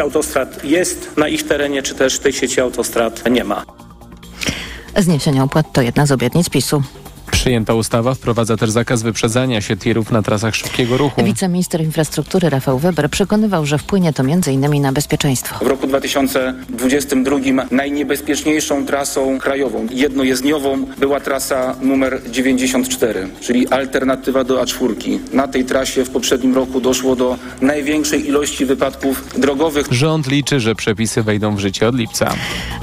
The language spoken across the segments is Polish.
autostrad jest na ich terenie, czy też tej sieci autostrad nie ma. Zniesienie opłat to jedna z obietnic PiSu. Przyjęta ustawa wprowadza też zakaz wyprzedzania się tirów na trasach szybkiego ruchu. Wiceminister infrastruktury Rafał Weber przekonywał, że wpłynie to m.in. na bezpieczeństwo. W roku 2022 najniebezpieczniejszą trasą krajową, jednojezdniową była trasa numer 94, czyli alternatywa do A4. Na tej trasie w poprzednim roku doszło do największej ilości wypadków drogowych. Rząd liczy, że przepisy wejdą w życie od lipca.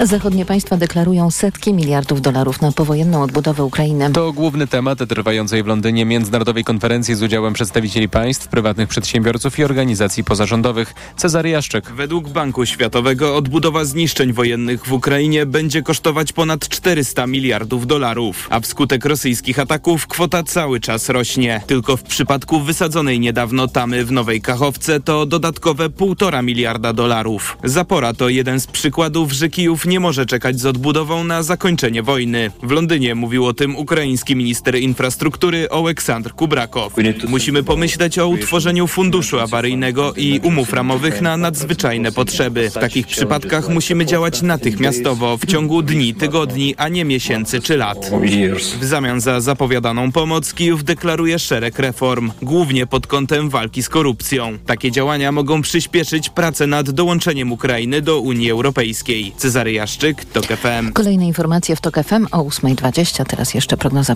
Zachodnie państwa deklarują setki miliardów dolarów na powojenną odbudowę Ukrainy. To główny temat trwającej w Londynie międzynarodowej konferencji z udziałem przedstawicieli państw, prywatnych przedsiębiorców i organizacji pozarządowych. Cezary Jaszczek. Według Banku Światowego odbudowa zniszczeń wojennych w Ukrainie będzie kosztować ponad 400 miliardów dolarów, a wskutek rosyjskich ataków kwota cały czas rośnie. Tylko w przypadku wysadzonej niedawno tamy w Nowej Kachowce to dodatkowe 1,5 miliarda dolarów. Zapora to jeden z przykładów, że Kijów nie może czekać z odbudową na zakończenie wojny. W Londynie mówił o tym ukraiński minister infrastruktury Oleksandr Kubrakow. Musimy pomyśleć o utworzeniu funduszu awaryjnego i umów ramowych na nadzwyczajne potrzeby. W takich przypadkach musimy działać natychmiastowo, w ciągu dni, tygodni, a nie miesięcy czy lat. W zamian za zapowiadaną pomoc Kijów deklaruje szereg reform, głównie pod kątem walki z korupcją. Takie działania mogą przyspieszyć pracę nad dołączeniem Ukrainy do Unii Europejskiej. Cezary Jaszczyk, TOK FM. Kolejne informacje w TOK FM o 8.20, teraz jeszcze prognoza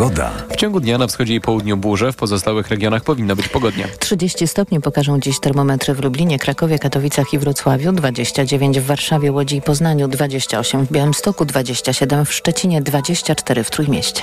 Pogoda. W ciągu dnia na wschodzie i południu burze, w pozostałych regionach powinno być pogodnie. 30 stopni pokażą dziś termometry w Lublinie, Krakowie, Katowicach i Wrocławiu, 29 w Warszawie, Łodzi i Poznaniu, 28 w Białymstoku, 27 w Szczecinie, 24 w Trójmieście.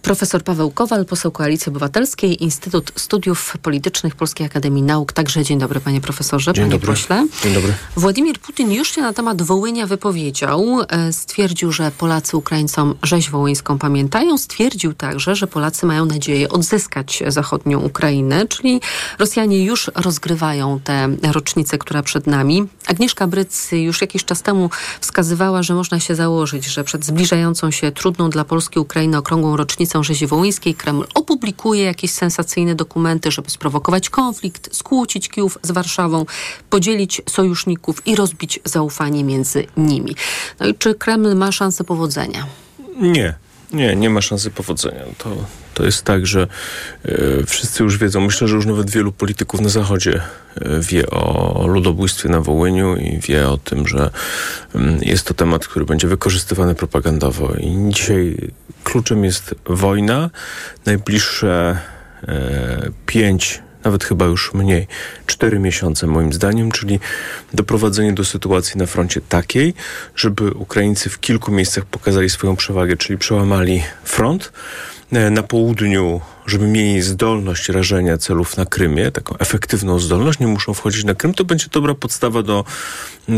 Profesor Paweł Kowal, poseł Koalicji Obywatelskiej, Instytut Studiów Politycznych Polskiej Akademii Nauk. Także dzień dobry panie profesorze, dzień panie dobry. pośle. Dzień dobry. Władimir Putin już się na temat Wołynia wypowiedział. E, Stwierdził, że Polacy Ukraińcom rzeź wołyńską pamiętają. Stwierdził także, że Polacy mają nadzieję odzyskać zachodnią Ukrainę, czyli Rosjanie już rozgrywają tę rocznicę, która przed nami. Agnieszka Bryc już jakiś czas temu wskazywała, że można się założyć, że przed zbliżającą się trudną dla Polski Ukrainy okrągłą rocznicą rzezi wołyńskiej Kreml opublikuje jakieś sensacyjne dokumenty, żeby sprowokować konflikt, skłócić Kijów z Warszawą, podzielić sojuszników i rozbić zaufanie między nimi. No i czy Kreml ma szansę powodzenia? Nie. Nie, nie ma szansy powodzenia. To, to jest tak, że e, wszyscy już wiedzą, myślę, że już nawet wielu polityków na Zachodzie e, wie o ludobójstwie na Wołyniu i wie o tym, że mm, jest to temat, który będzie wykorzystywany propagandowo. I dzisiaj kluczem jest wojna. Najbliższe e, pięć nawet chyba już mniej, cztery miesiące moim zdaniem, czyli doprowadzenie do sytuacji na froncie takiej, żeby Ukraińcy w kilku miejscach pokazali swoją przewagę, czyli przełamali front. E, Na południu, żeby mieli zdolność rażenia celów na Krymie, taką efektywną zdolność, nie muszą wchodzić na Krym, to będzie dobra podstawa do e,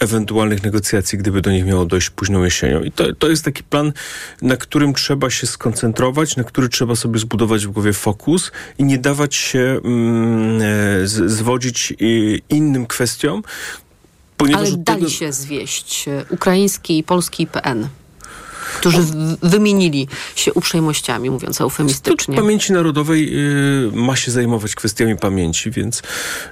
ewentualnych negocjacji, gdyby do nich miało dojść późną jesienią. I to, to jest taki plan, na którym trzeba się skoncentrować, na który trzeba sobie zbudować w głowie fokus i nie dawać się mm, e, z, zwodzić i, innym kwestiom. Ponieważ Ale dali tego- się zwieść e, ukraiński i polski PN, którzy wymienili się uprzejmościami, mówiąc eufemistycznie. Pamięci Narodowej y, ma się zajmować kwestiami pamięci, więc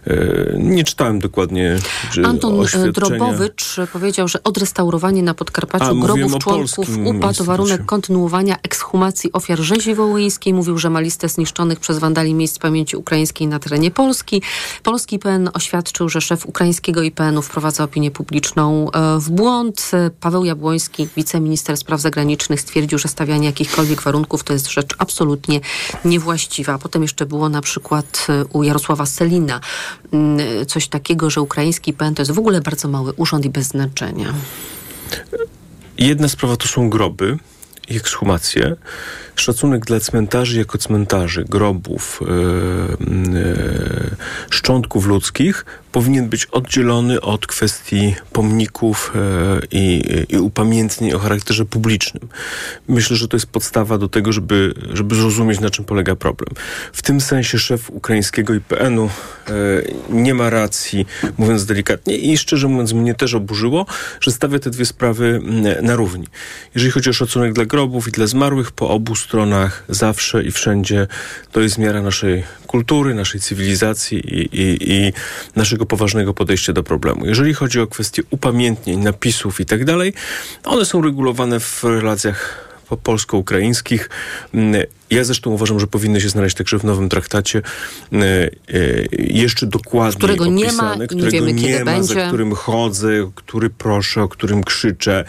y, nie czytałem dokładnie Anton oświadczenia. Drobowicz powiedział, że odrestaurowanie na A, Podkarpaciu mówiłem grobów członków UPA to warunek kontynuowania ekshumacji ofiar rzezi wołyńskiej. Mówił, że ma listę zniszczonych przez wandali miejsc pamięci ukraińskiej na terenie Polski. Polski IPN oświadczył, że szef ukraińskiego IPN-u wprowadza opinię publiczną e, w błąd. Paweł Jabłoński, wiceminister spraw zagranicznych stwierdził, że stawianie jakichkolwiek warunków to jest rzecz absolutnie niewłaściwa. Potem jeszcze było na przykład e, u Jarosława Selina mm, coś takiego, że ukraiński PN to jest w ogóle bardzo mały urząd i bez znaczenia. Jedna sprawa to są groby i ekshumacje. Szacunek dla cmentarzy jako cmentarzy, grobów, yy, yy, szczątków ludzkich powinien być oddzielony od kwestii pomników yy, i, i upamiętnień o charakterze publicznym. Myślę, że to jest podstawa do tego, żeby, żeby zrozumieć, na czym polega problem. W tym sensie szef ukraińskiego IPN-u nie ma racji, mówiąc delikatnie, i szczerze mówiąc, mnie też oburzyło, że stawia te dwie sprawy na równi. Jeżeli chodzi o szacunek dla grobów i dla zmarłych, po obu stronach zawsze i wszędzie to jest miara naszej kultury, naszej cywilizacji i, i, i naszego poważnego podejścia do problemu. Jeżeli chodzi o kwestie upamiętnień, napisów i tak dalej, one są regulowane w relacjach polsko-ukraińskich. Ja zresztą uważam, że powinny się znaleźć także w nowym traktacie e, e, jeszcze dokładnie którego opisane, nie ma, nie którego wiemy, nie ma, będzie. za którym chodzę, który proszę, o którym krzyczę,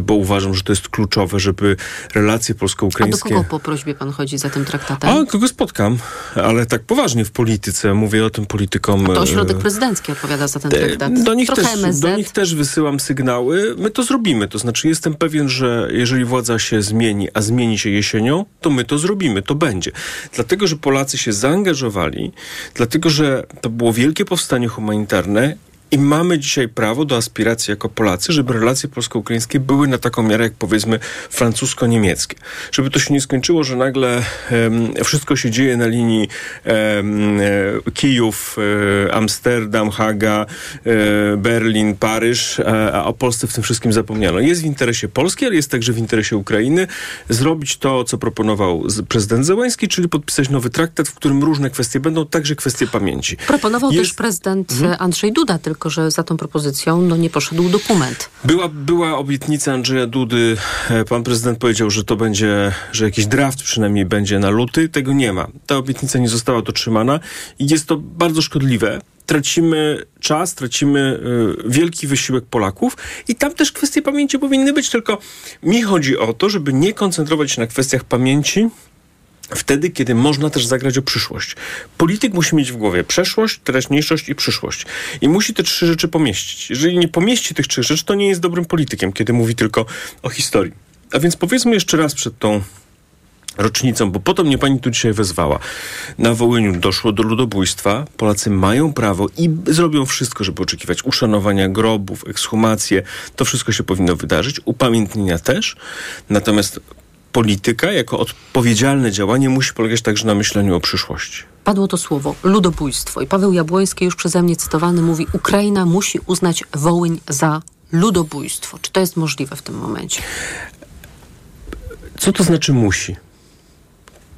bo uważam, że to jest kluczowe, żeby relacje A do polsko-ukraińskie... kogo po prośbie pan chodzi za tym traktatem? A, kogo spotkam, ale tak poważnie w polityce. Mówię o tym politykom... A to ośrodek e, prezydencki odpowiada za ten traktat. do nich, Trochę też, MSZ. do nich też wysyłam sygnały. My to zrobimy. To znaczy, jestem pewien, że jeżeli władza się zmieni, a zmieni się jesienią, to my to zrobimy. To będzie. Dlatego, że Polacy się zaangażowali, dlatego, że to było wielkie powstanie humanitarne i mamy dzisiaj prawo do aspiracji jako Polacy, żeby relacje polsko-ukraińskie były na taką miarę, jak powiedzmy francusko-niemieckie. Żeby to się nie skończyło, że nagle em, wszystko się dzieje na linii e, Kijów, e, Amsterdam, Haga, e, Berlin, Paryż, a, a o Polsce w tym wszystkim zapomniano. Jest w interesie Polski, ale jest także w interesie Ukrainy zrobić to, co proponował prezydent Zełański, czyli podpisać nowy traktat, w którym różne kwestie będą, także kwestie pamięci. Proponował Jest- też prezydent Mhm. Andrzej Duda, tylko że za tą propozycją no, nie poszedł dokument. Była, była obietnica Andrzeja Dudy. E, Pan prezydent powiedział, że to będzie, że jakiś draft przynajmniej będzie na luty. Tego nie ma. Ta obietnica nie została dotrzymana i jest to bardzo szkodliwe. Tracimy czas, tracimy y, wielki wysiłek Polaków i tam też kwestie pamięci powinny być, tylko mi chodzi o to, żeby nie koncentrować się na kwestiach pamięci, Wtedy, kiedy można też zagrać o przyszłość. Polityk musi mieć w głowie przeszłość, teraźniejszość i przyszłość. I musi te trzy rzeczy pomieścić. Jeżeli nie pomieści tych trzech rzeczy, to nie jest dobrym politykiem, kiedy mówi tylko o historii. A więc powiedzmy jeszcze raz przed tą rocznicą, bo po to mnie pani tu dzisiaj wezwała. Na Wołyniu doszło do ludobójstwa. Polacy mają prawo i zrobią wszystko, żeby oczekiwać uszanowania grobów, ekshumacje. To wszystko się powinno wydarzyć. Upamiętnienia też. Natomiast polityka jako odpowiedzialne działanie musi polegać także na myśleniu o przyszłości. Padło to słowo ludobójstwo i Paweł Jabłoński już przeze mnie cytowany mówi Ukraina musi uznać Wołyń za ludobójstwo. Czy to jest możliwe w tym momencie? Co to znaczy musi?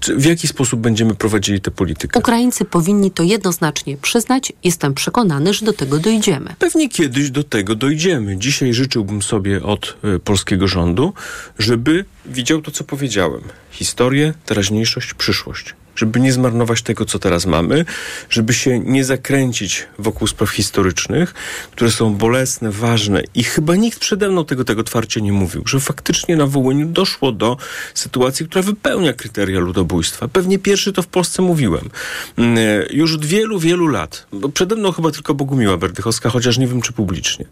Czy w jaki sposób będziemy prowadzili tę politykę? Ukraińcy powinni to jednoznacznie przyznać. Jestem przekonany, że do tego dojdziemy. Pewnie kiedyś do tego dojdziemy. Dzisiaj życzyłbym sobie od y, polskiego rządu, żeby widział to, co powiedziałem. Historię, teraźniejszość, przyszłość. Żeby nie zmarnować tego, co teraz mamy, żeby się nie zakręcić wokół spraw historycznych, które są bolesne, ważne i chyba nikt przede mną tego, tego twarcie nie mówił, że faktycznie na Wołyniu doszło do sytuacji, która wypełnia kryteria ludobójstwa. Pewnie pierwszy to w Polsce mówiłem. Mm, e, Już od wielu, wielu lat, bo przede mną chyba tylko Bogumiła Berdychowska, chociaż nie wiem, czy publicznie.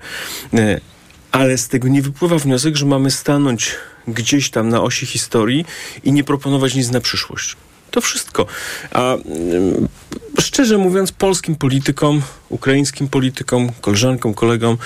E, Ale z tego nie wypływa wniosek, że mamy stanąć gdzieś tam na osi historii i nie proponować nic na przyszłość. To wszystko. A ym, szczerze mówiąc, polskim politykom, ukraińskim politykom, koleżankom, kolegom,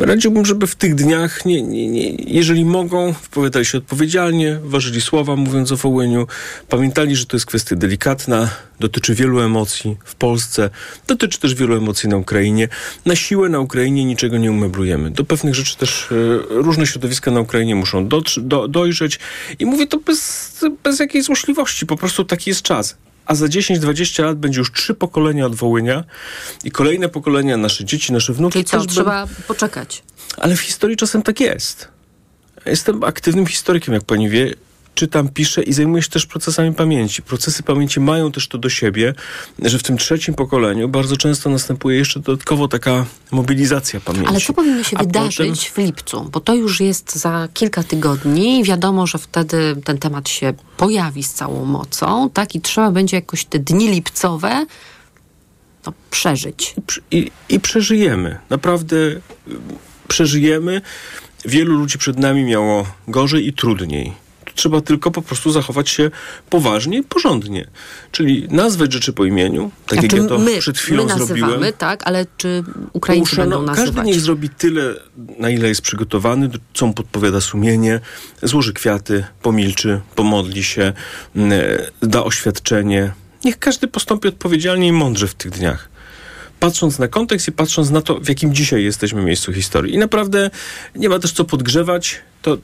radziłbym, żeby w tych dniach, nie, nie, nie, jeżeli mogą, wypowiadali się odpowiedzialnie, ważyli słowa, mówiąc o Wołyniu, pamiętali, że to jest kwestia delikatna, dotyczy wielu emocji w Polsce, dotyczy też wielu emocji na Ukrainie. Na siłę na Ukrainie niczego nie umeblujemy. Do pewnych rzeczy też e, różne środowiska na Ukrainie muszą do, dojrzeć i mówię to bez, bez jakiejś złośliwości, po prostu taki jest czas. A za 10-20 lat będzie już trzy pokolenia od Wołynia i kolejne pokolenia, nasze dzieci, nasze wnuki Czyli co, też trzeba poczekać. ale w historii czasem tak jest. Jestem aktywnym historykiem, jak pani wie. Czytam, piszę i zajmuję się też procesami pamięci. Procesy pamięci mają też to do siebie, że w tym trzecim pokoleniu bardzo często następuje jeszcze dodatkowo taka mobilizacja pamięci. Ale co powinno się A wydarzyć w lipcu? Bo to już jest za kilka tygodni. Wiadomo, że wtedy ten temat się pojawi z całą mocą, tak? I trzeba będzie jakoś te dni lipcowe no, przeżyć. I, I przeżyjemy. Naprawdę y, przeżyjemy. Wielu ludzi przed nami miało gorzej i trudniej. Trzeba tylko po prostu zachować się poważnie i porządnie. Czyli nazwać rzeczy po imieniu, tak Znaczy, jak ja to my, przed chwilą my nazywamy, zrobiłem. tak? Ale czy Ukraińcy będą Uszano- nazywać? Każdy niech zrobi tyle, na ile jest przygotowany, co mu podpowiada sumienie, złoży kwiaty, pomilczy, pomodli się, m, da oświadczenie. Niech każdy postąpi odpowiedzialnie i mądrze w tych dniach. Patrząc na kontekst i patrząc na to, w jakim dzisiaj jesteśmy miejscu historii. I naprawdę nie ma też co podgrzewać. To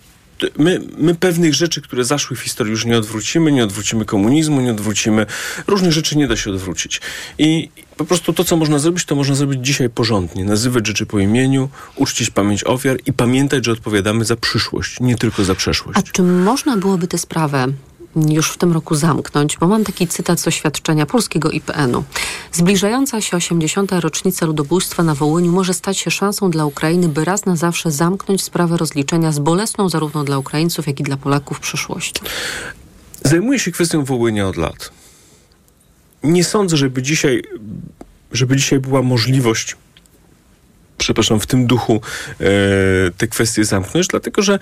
my, my pewnych rzeczy, które zaszły w historii już nie odwrócimy, nie odwrócimy komunizmu, nie odwrócimy, różnych rzeczy nie da się odwrócić. I po prostu to, co można zrobić, to można zrobić dzisiaj porządnie. Nazywać rzeczy po imieniu, uczcić pamięć ofiar i pamiętać, że odpowiadamy za przyszłość, nie tylko za przeszłość. A czy można byłoby tę sprawę już w tym roku zamknąć? Bo mam taki cytat z oświadczenia polskiego IPN-u. Zbliżająca się 80. rocznica ludobójstwa na Wołyniu może stać się szansą dla Ukrainy, by raz na zawsze zamknąć sprawę rozliczenia z bolesną zarówno dla Ukraińców, jak i dla Polaków przyszłością. Zajmuję się kwestią Wołynia od lat. Nie sądzę, żeby dzisiaj, żeby dzisiaj była możliwość przepraszam, w tym duchu e, te kwestie zamknąć, dlatego że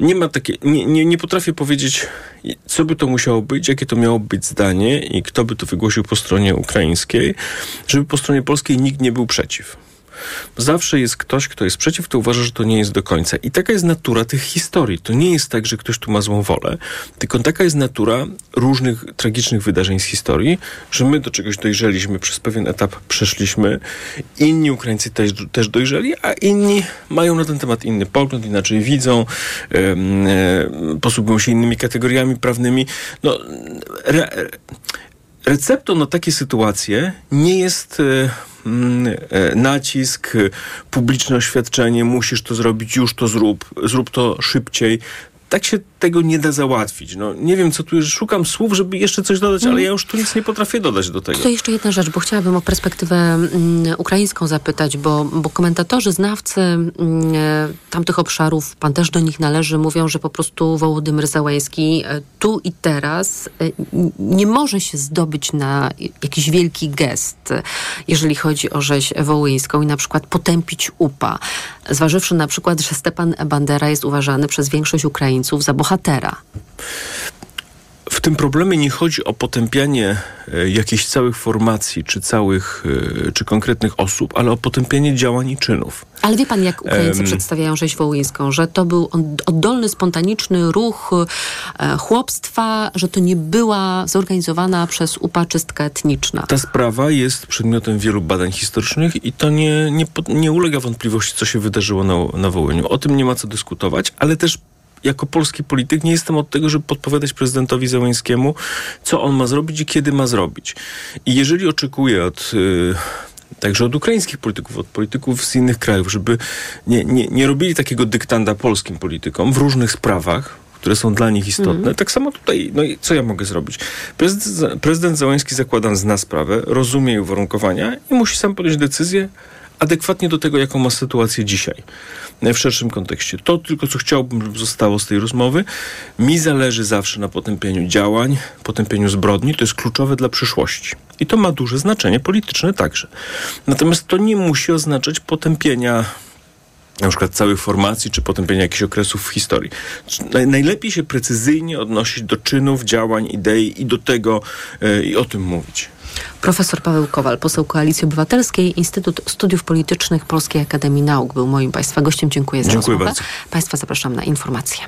nie ma takie, nie, nie, nie potrafię powiedzieć, co by to musiało być, jakie to miało być zdanie i kto by to wygłosił po stronie ukraińskiej, żeby po stronie polskiej nikt nie był przeciw. Zawsze jest ktoś, kto jest przeciw, kto uważa, że to nie jest do końca. I taka jest natura tych historii. To nie jest tak, że ktoś tu ma złą wolę, tylko taka jest natura różnych tragicznych wydarzeń z historii, że my do czegoś dojrzeliśmy, przez pewien etap przeszliśmy, inni Ukraińcy też, też dojrzeli, a inni mają na ten temat inny pogląd, inaczej widzą, em, e, posługują się innymi kategoriami prawnymi. No, re, receptą na takie sytuacje nie jest e, mm, e, nacisk, e, publiczne oświadczenie, musisz to zrobić, już to zrób, zrób to szybciej. Tak się tego nie da załatwić. No, nie wiem, co tu szukam słów, żeby jeszcze coś dodać, ale ja już tu nic nie potrafię dodać do tego. To jeszcze jedna rzecz, bo chciałabym o perspektywę mm, ukraińską zapytać, bo, bo komentatorzy, znawcy mm, e, tamtych obszarów, pan też do nich należy, mówią, że po prostu Wołodymyr Załęski e, tu i teraz e, nie może się zdobyć na jakiś wielki gest, jeżeli chodzi o rzeź wołyńską i na przykład potępić UPA. Zważywszy na przykład, że Stepan Bandera jest uważany przez większość Ukraińców za bohatera. W tym problemie nie chodzi o potępianie e, jakichś całych formacji, czy całych, e, czy konkretnych osób, ale o potępianie działań i czynów. Ale wie pan, jak Ukraińcy Em. przedstawiają rzeź wołyńską, że to był oddolny, spontaniczny ruch e, chłopstwa, że to nie była zorganizowana przez UPA czystka etniczna. Ta sprawa jest przedmiotem wielu badań historycznych i to nie, nie, nie ulega wątpliwości, co się wydarzyło na, na Wołyniu. O tym nie ma co dyskutować, ale też jako polski polityk nie jestem od tego, żeby podpowiadać prezydentowi Zełańskiemu, co on ma zrobić i kiedy ma zrobić. I jeżeli oczekuję od... y, Także od ukraińskich polityków, od polityków z innych krajów, żeby nie, nie, nie robili takiego dyktanda polskim politykom w różnych sprawach, które są dla nich istotne. Tak samo tutaj, no i co ja mogę zrobić? Prezydent, prezydent Załęski zakładam zna sprawę, rozumie jej uwarunkowania i musi sam podjąć decyzję adekwatnie do tego, jaką ma sytuację dzisiaj w szerszym kontekście. To tylko, co chciałbym, żeby zostało z tej rozmowy. Mi zależy zawsze na potępieniu działań, potępieniu zbrodni. To jest kluczowe dla przyszłości. I to ma duże znaczenie polityczne także. Natomiast to nie musi oznaczać potępienia na przykład całych formacji, czy potępienia jakichś okresów w historii. Naj- Najlepiej się precyzyjnie odnosić do czynów, działań, idei i do tego e, i o tym mówić. Profesor Paweł Kowal, poseł Koalicji Obywatelskiej, Instytut Studiów Politycznych Polskiej Akademii Nauk był moim Państwa gościem. Dziękuję za Dziękuję rozmowę. bardzo. Państwa zapraszam na informacje.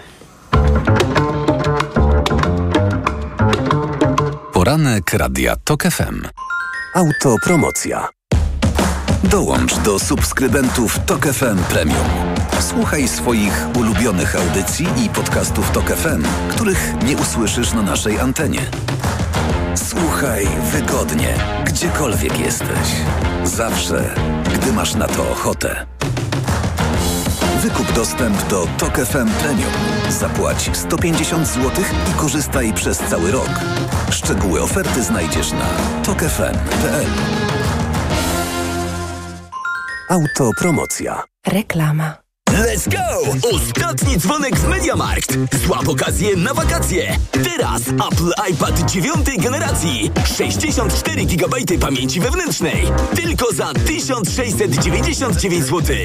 Poranek Radia TOK FM. Autopromocja. Dołącz do subskrybentów TOK FM Premium. Słuchaj swoich ulubionych audycji i podcastów TOK FM, których nie usłyszysz na naszej antenie. Słuchaj wygodnie, gdziekolwiek jesteś. Zawsze, gdy masz na to ochotę. Wykup dostęp do TOK FM Premium. Zapłać 150 zł i korzystaj przez cały rok. Szczegóły oferty znajdziesz na tokefm.pl Autopromocja. Reklama. Let's go! Ostatni dzwonek w Mediamarkt. Złap okazję na wakacje. Teraz Apple iPad 9 generacji. 64 GB pamięci wewnętrznej. Tylko za 1699 zł.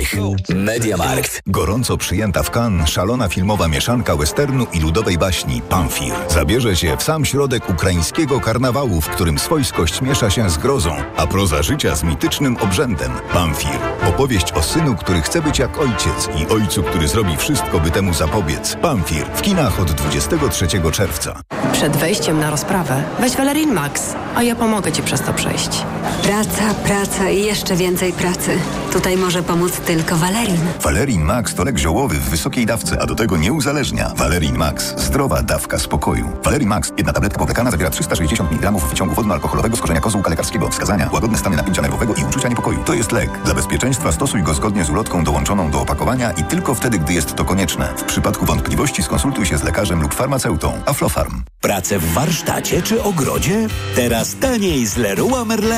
Mediamarkt. Gorąco przyjęta w Cannes szalona filmowa mieszanka westernu i ludowej baśni Pamfir zabierze się w sam środek ukraińskiego karnawału, w którym swojskość miesza się z grozą, a proza życia z mitycznym obrzędem. Pamfir. Opowieść o synu, który chce być jak ojciec i ojcu, który zrobi wszystko, by temu zapobiec. Pamfir w kinach od 23 czerwca. Przed wejściem na rozprawę weź Valerin Max, a ja pomogę Ci przez to przejść. Praca, praca i jeszcze więcej pracy. Tutaj może pomóc tylko Valerin. Valerin Max to lek ziołowy w wysokiej dawce, a do tego nie uzależnia. Valerin Max. Zdrowa dawka spokoju. Valerin Max. Jedna tabletka powlekana zawiera 360 mg wyciągu wodno-alkoholowego z korzenia kozłka lekarskiego. Wskazania. Łagodne stany napięcia nerwowego i uczucia niepokoju. To jest lek. Dla bezpieczeństwa stosuj go zgodnie z ulotką dołączoną do opakowania i tylko wtedy, gdy jest to konieczne. W przypadku wątpliwości skonsultuj się z lekarzem lub farmaceutą. Aflofarm. Pracę w warsztacie czy ogrodzie? Teraz taniej z Leroy Merlin.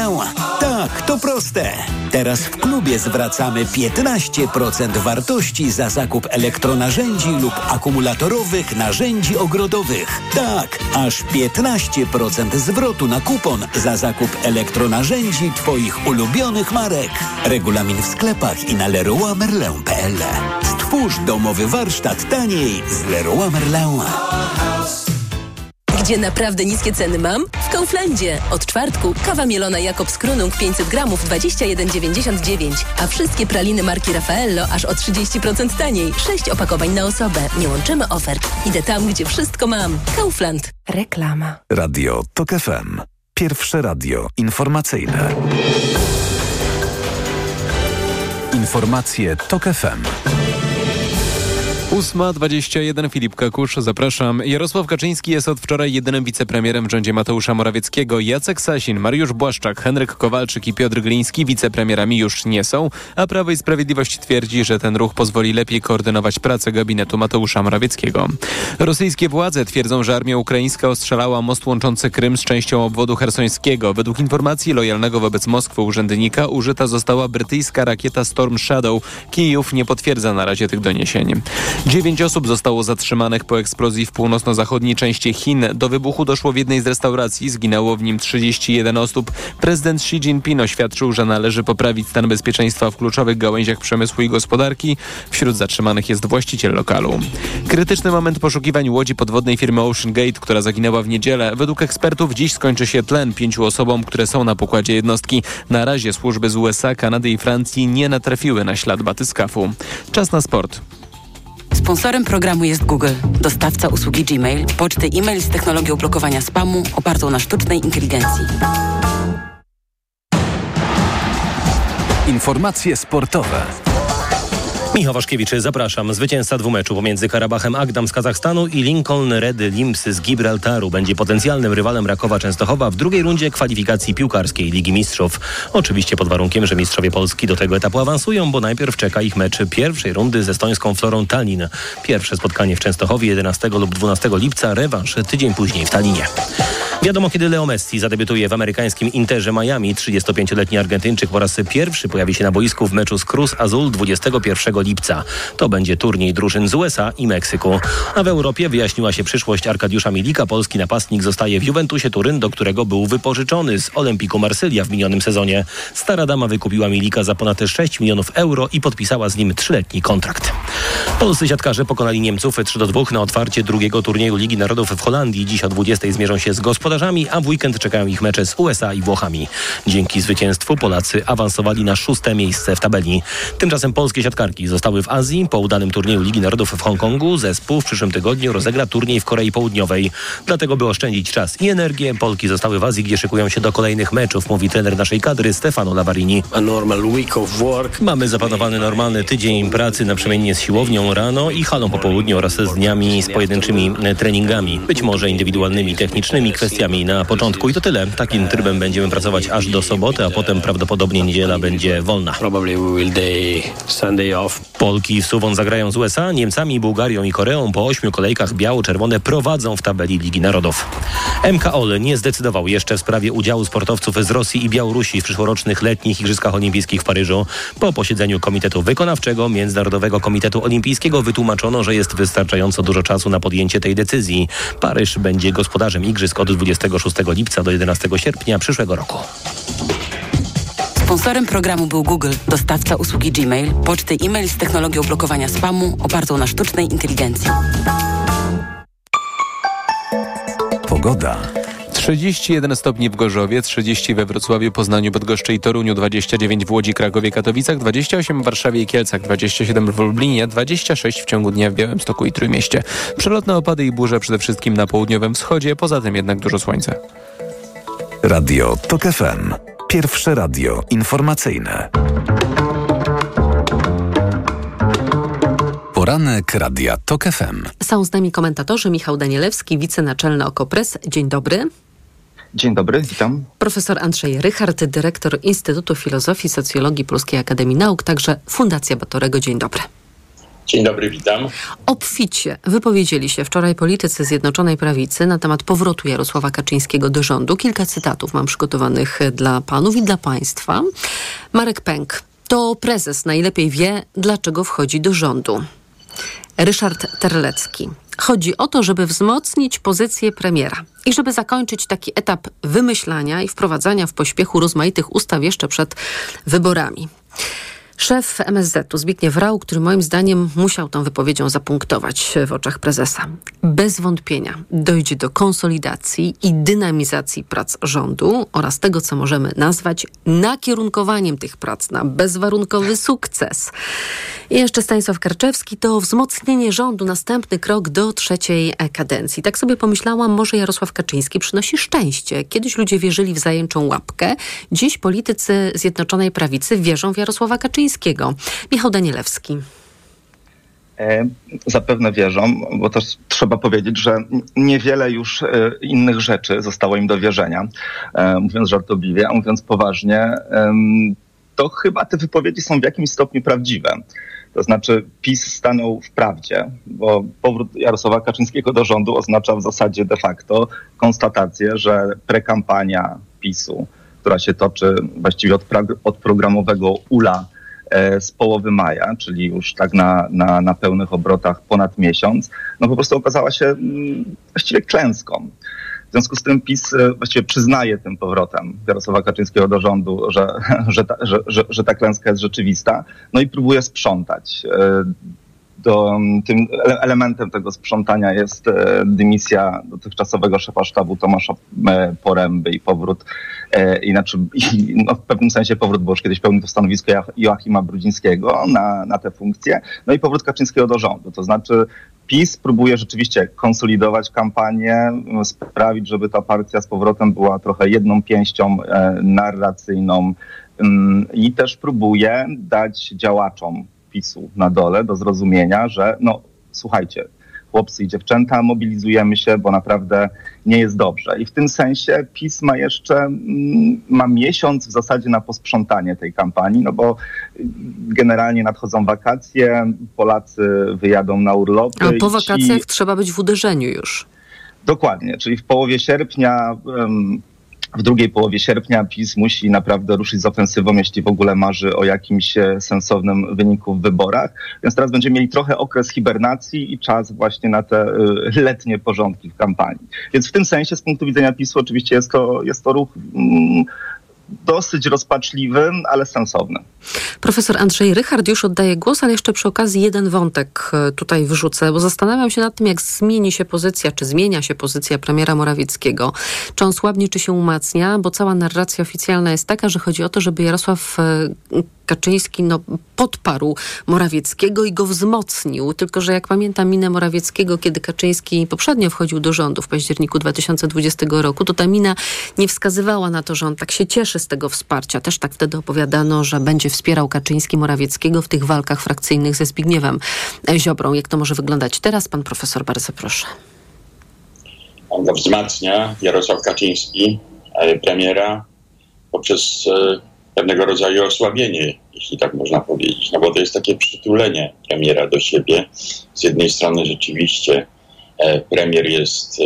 Tak, to proste. Teraz w klubie zwracamy 15% wartości za zakup elektronarzędzi lub akumulatorowych narzędzi ogrodowych. Tak, aż 15% zwrotu na kupon za zakup elektronarzędzi Twoich ulubionych marek. Regulamin w sklepach i na leroymerlin.pl. Stwórz domowy warsztat taniej z Leroy Merlin. Gdzie naprawdę niskie ceny mam? W Kauflandzie. Od czwartku kawa mielona Jakobs Krunung 500 gramów 21,99, a wszystkie praliny marki Raffaello aż o 30% taniej. 6 opakowań na osobę. Nie łączymy ofert. Idę tam, gdzie wszystko mam. Kaufland. Reklama. Radio TOK FM. Pierwsze radio informacyjne. Informacje TOK FM. 8.21 Filip Kakusz, zapraszam. Jarosław Kaczyński jest od wczoraj jedynym wicepremierem w rządzie Mateusza Morawieckiego. Jacek Sasin, Mariusz Błaszczak, Henryk Kowalczyk i Piotr Gliński wicepremierami już nie są, a Prawo i Sprawiedliwość twierdzi, że ten ruch pozwoli lepiej koordynować pracę gabinetu Mateusza Morawieckiego. Rosyjskie władze twierdzą, że armia ukraińska ostrzelała most łączący Krym z częścią obwodu hersońskiego. Według informacji lojalnego wobec Moskwy urzędnika użyta została brytyjska rakieta Storm Shadow. Kijów nie potwierdza na razie tych doniesień. Dziewięć osób zostało zatrzymanych po eksplozji w północno-zachodniej części Chin. Do wybuchu doszło w jednej z restauracji, zginęło w nim 31 osób. Prezydent Xi Jinping oświadczył, że należy poprawić stan bezpieczeństwa w kluczowych gałęziach przemysłu i gospodarki. Wśród zatrzymanych jest właściciel lokalu. Krytyczny moment poszukiwań łodzi podwodnej firmy Ocean Gate, która zaginęła w niedzielę. Według ekspertów dziś skończy się tlen pięciu osobom, które są na pokładzie jednostki. Na razie służby z USA, Kanady i Francji nie natrafiły na ślad batyskafu. Czas na sport. Sponsorem programu jest Google, dostawca usługi Gmail, poczty e-mail z technologią blokowania spamu opartą na sztucznej inteligencji. Informacje sportowe. Michał Waszkiewicz, zapraszam. Zwycięzca dwumeczu pomiędzy Karabachem Agdam z Kazachstanu i Lincoln Red Limbs z Gibraltaru będzie potencjalnym rywalem Rakowa Częstochowa w drugiej rundzie kwalifikacji piłkarskiej Ligi Mistrzów. Oczywiście pod warunkiem, że mistrzowie Polski do tego etapu awansują, bo najpierw czeka ich mecz pierwszej rundy z estońską Florą Tallinn. Pierwsze spotkanie w Częstochowie 11 lub 12 lipca, rewanż tydzień później w Tallinie. Wiadomo, kiedy Leo Messi zadebiutuje w amerykańskim Interze Miami. 35-letni Argentyńczyk po raz pierwszy pojawi się na boisku w meczu z Cruz Azul 21 lipca. To będzie turniej drużyn z USA i Meksyku. A w Europie wyjaśniła się przyszłość Arkadiusza Milika. Polski napastnik zostaje w Juventusie Turyn, do którego był wypożyczony z Olimpiku Marsylia w minionym sezonie. Stara dama wykupiła Milika za ponad 6 milionów euro i podpisała z nim trzyletni kontrakt. Polscy siatkarze pokonali Niemców 3 do 2 na otwarcie drugiego turnieju Ligi Narodów w Holandii. Dziś o 20 zmierzą się z gospodarzami, a w weekend czekają ich mecze z USA i Włochami. Dzięki zwycięstwu Polacy awansowali na szóste miejsce w tabeli. Tymczasem polskie siatkarki zostały w Azji. Po udanym turnieju Ligi Narodów w Hongkongu zespół w przyszłym tygodniu rozegra turniej w Korei Południowej. Dlatego, by oszczędzić czas i energię, Polki zostały w Azji, gdzie szykują się do kolejnych meczów, mówi trener naszej kadry Stefano Lavarini. Mamy zaplanowany normalny tydzień pracy naprzemiennie z siłownią rano i halą po południu oraz z dniami z pojedynczymi treningami, być może indywidualnymi, technicznymi kwestiami inwestycjami na początku i to tyle. Takim trybem będziemy pracować aż do soboty, a potem prawdopodobnie niedziela będzie wolna. Polki w Suwon zagrają z USA, Niemcami, Bułgarią i Koreą. Po ośmiu kolejkach biało-czerwone prowadzą w tabeli Ligi Narodów. MKOL nie zdecydował jeszcze w sprawie udziału sportowców z Rosji i Białorusi w przyszłorocznych letnich Igrzyskach Olimpijskich w Paryżu. Po posiedzeniu Komitetu Wykonawczego Międzynarodowego Komitetu Olimpijskiego wytłumaczono, że jest wystarczająco dużo czasu na podjęcie tej decyzji. Paryż będzie gospodarzem Igrzysk od 26 lipca do 11 sierpnia przyszłego roku. Sponsorem programu był Google, dostawca usługi Gmail, poczty e-mail z technologią blokowania spamu opartą na sztucznej inteligencji. Pogoda. 31 stopni w Gorzowie, 30 we Wrocławiu, Poznaniu, Bydgoszczy i Toruniu, 29 w Łodzi, Krakowie, Katowicach, 28 w Warszawie i Kielcach, 27 w Lublinie, 26 w ciągu dnia w Białymstoku i Trójmieście. Przelotne opady i burze przede wszystkim na południowym wschodzie, poza tym jednak dużo słońca. Radio TOK FM. Pierwsze radio informacyjne. Poranek Radia TOK FM. Są z nami komentatorzy Michał Danielewski, wicenaczelny Okopres. Dzień dobry. Dzień dobry, witam. Profesor Andrzej Rychard, dyrektor Instytutu Filozofii i Socjologii Polskiej Akademii Nauk, także Fundacja Batorego. Dzień dobry. Dzień dobry, witam. Obficie wypowiedzieli się wczoraj politycy Zjednoczonej Prawicy na temat powrotu Jarosława Kaczyńskiego do rządu. Kilka cytatów mam przygotowanych dla panów i dla państwa. Marek Pęk. To prezes najlepiej wie, dlaczego wchodzi do rządu. Ryszard Terlecki. Chodzi o to, żeby wzmocnić pozycję premiera i żeby zakończyć taki etap wymyślania i wprowadzania w pośpiechu rozmaitych ustaw jeszcze przed wyborami. Szef MSZ-u Zbigniew Rau, który moim zdaniem musiał tą wypowiedzią zapunktować w oczach prezesa. Bez wątpienia dojdzie do konsolidacji i dynamizacji prac rządu oraz tego, co możemy nazwać nakierunkowaniem tych prac na bezwarunkowy sukces. I jeszcze Stanisław Karczewski to wzmocnienie rządu, następny krok do trzeciej kadencji. Tak sobie pomyślałam, może Jarosław Kaczyński przynosi szczęście. Kiedyś ludzie wierzyli w zajęczą łapkę, dziś politycy Zjednoczonej Prawicy wierzą w Jarosława Kaczyńskiego. Michał Danielewski. E, zapewne wierzą, bo też trzeba powiedzieć, że niewiele już e, innych rzeczy zostało im do wierzenia. E, mówiąc żartobliwie, a mówiąc poważnie, to chyba te wypowiedzi są w jakimś stopniu prawdziwe. To znaczy PiS stanął w prawdzie, bo powrót Jarosława Kaczyńskiego do rządu oznacza w zasadzie de facto konstatację, że prekampania PiSu, która się toczy właściwie od, od programowego ULA z połowy maja, czyli już tak na, na, na pełnych obrotach ponad miesiąc, no po prostu okazała się właściwie klęską. W związku z tym PiS właściwie przyznaje tym powrotem Jarosława Kaczyńskiego do rządu, że, że, ta, że, że, ta klęska jest rzeczywista, no i próbuje sprzątać. Do, tym elementem tego sprzątania jest dymisja dotychczasowego szefa sztabu Tomasza Poręby i powrót inaczej, no w pewnym sensie powrót, bo już kiedyś pełnił to stanowisko Joachima Brudzińskiego na, na tę funkcję, no i powrót Kaczyńskiego do rządu. To znaczy PiS próbuje rzeczywiście konsolidować kampanię, sprawić, żeby ta partia z powrotem była trochę jedną pięścią narracyjną i też próbuje dać działaczom PiSu na dole do zrozumienia, że no słuchajcie, chłopcy i dziewczęta, mobilizujemy się, bo naprawdę nie jest dobrze. I w tym sensie PiS ma jeszcze, ma miesiąc w zasadzie na posprzątanie tej kampanii, no bo generalnie nadchodzą wakacje, Polacy wyjadą na urlopy. A po wakacjach ci... trzeba być w uderzeniu już. Dokładnie, czyli w połowie sierpnia um, w drugiej połowie sierpnia PiS musi naprawdę ruszyć z ofensywą, jeśli w ogóle marzy o jakimś sensownym wyniku w wyborach. Więc teraz będziemy mieli trochę okres hibernacji i czas właśnie na te letnie porządki w kampanii. Więc w tym sensie z punktu widzenia PiSu oczywiście jest to, jest to ruch mm, dosyć rozpaczliwy, ale sensowny. Profesor Andrzej Rychard już oddaje głos, ale jeszcze przy okazji jeden wątek tutaj wrzucę, bo zastanawiam się nad tym, jak zmieni się pozycja, czy zmienia się pozycja premiera Morawieckiego. Czy on słabnie, czy się umacnia, bo cała narracja oficjalna jest taka, że chodzi o to, żeby Jarosław Kaczyński no, podparł Morawieckiego i go wzmocnił. Tylko, że jak pamiętam minę Morawieckiego, kiedy Kaczyński poprzednio wchodził do rządu w październiku 2020 roku, to ta mina nie wskazywała na to, że on tak się cieszy z tego wsparcia. Też tak wtedy opowiadano, że będzie wspierał Kaczyński Morawieckiego w tych walkach frakcyjnych ze Zbigniewem Ziobrą. Jak to może wyglądać teraz? Pan profesor, bardzo proszę. on go wzmacnia, Jarosław Kaczyński, e, premiera, poprzez e, pewnego rodzaju osłabienie, jeśli tak można powiedzieć. No bo to jest takie przytulenie premiera do siebie. Z jednej strony rzeczywiście premier jest e,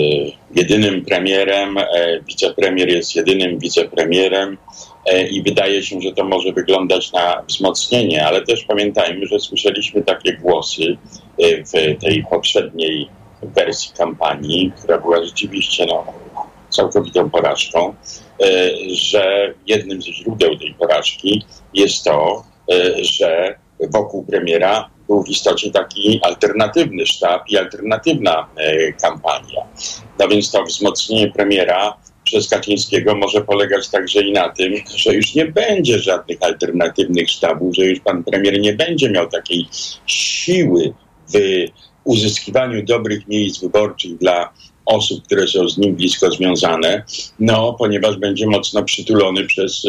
jedynym premierem, e, wicepremier jest jedynym wicepremierem e, i wydaje się, że to może wyglądać na wzmocnienie, ale też pamiętajmy, że słyszeliśmy takie głosy e, w tej poprzedniej wersji kampanii, która była rzeczywiście no, całkowitą porażką, e, że jednym ze źródeł tej porażki jest to, e, że wokół premiera był w istocie taki alternatywny sztab i alternatywna e, kampania. No więc to wzmocnienie premiera przez Kaczyńskiego może polegać także i na tym, że już nie będzie żadnych alternatywnych sztabów, że już pan premier nie będzie miał takiej siły w uzyskiwaniu dobrych miejsc wyborczych dla osób, które są z nim blisko związane, no ponieważ będzie mocno przytulony przez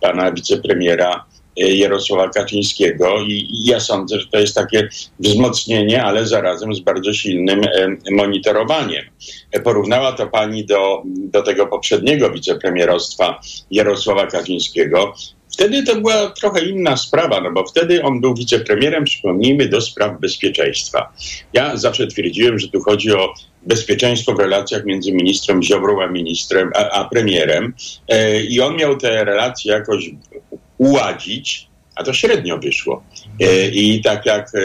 pana wicepremiera Jarosława Kaczyńskiego i, ja sądzę, że to jest takie wzmocnienie, ale zarazem z bardzo silnym em, monitorowaniem. E, Porównała to pani do, do tego poprzedniego wicepremierostwa Jarosława Kaczyńskiego. Wtedy to była trochę inna sprawa, no bo wtedy on był wicepremierem, przypomnijmy, do spraw bezpieczeństwa. Ja zawsze twierdziłem, że tu chodzi o bezpieczeństwo w relacjach między ministrem Ziobrą a ministrem, a, a premierem e, i on miał te relacje jakoś uładzić, a to średnio wyszło. E, I tak jak e,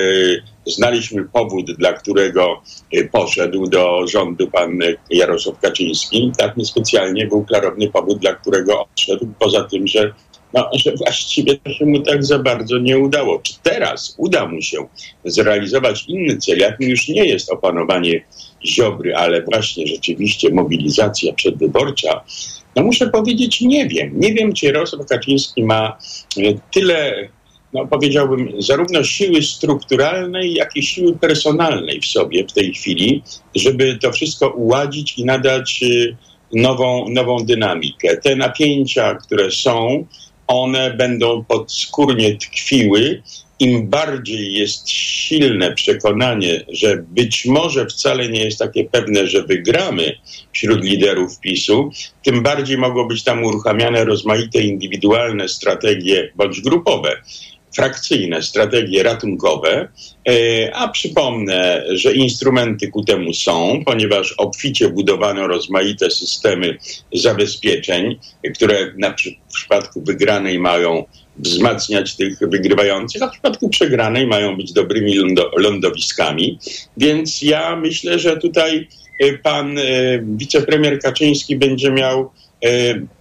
znaliśmy powód, dla którego e, poszedł do rządu pan Jarosław Kaczyński, tak niespecjalnie był klarowny powód, dla którego odszedł, poza tym, że no, że właściwie to się mu tak za bardzo nie udało. Czy teraz uda mu się zrealizować inny cel, jakim już nie jest opanowanie Ziobry, ale właśnie rzeczywiście mobilizacja przedwyborcza, no muszę powiedzieć, nie wiem. Nie wiem, czy Jarosław Kaczyński ma e, tyle, no powiedziałbym, zarówno siły strukturalnej, jak i siły personalnej w sobie w tej chwili, żeby to wszystko uładzić i nadać e, nową, nową dynamikę. Te napięcia, które są, one będą podskórnie tkwiły. Im bardziej jest silne przekonanie, że być może wcale nie jest takie pewne, że wygramy wśród liderów PiSu, tym bardziej mogą być tam uruchamiane rozmaite indywidualne strategie bądź grupowe frakcyjne strategie ratunkowe, e, a przypomnę, że instrumenty ku temu są, ponieważ obficie budowano rozmaite systemy zabezpieczeń, które na w przypadku wygranej mają wzmacniać tych wygrywających, a w przypadku przegranej mają być dobrymi lądo, lądowiskami. Więc ja myślę, że tutaj e, pan e, wicepremier Kaczyński będzie miał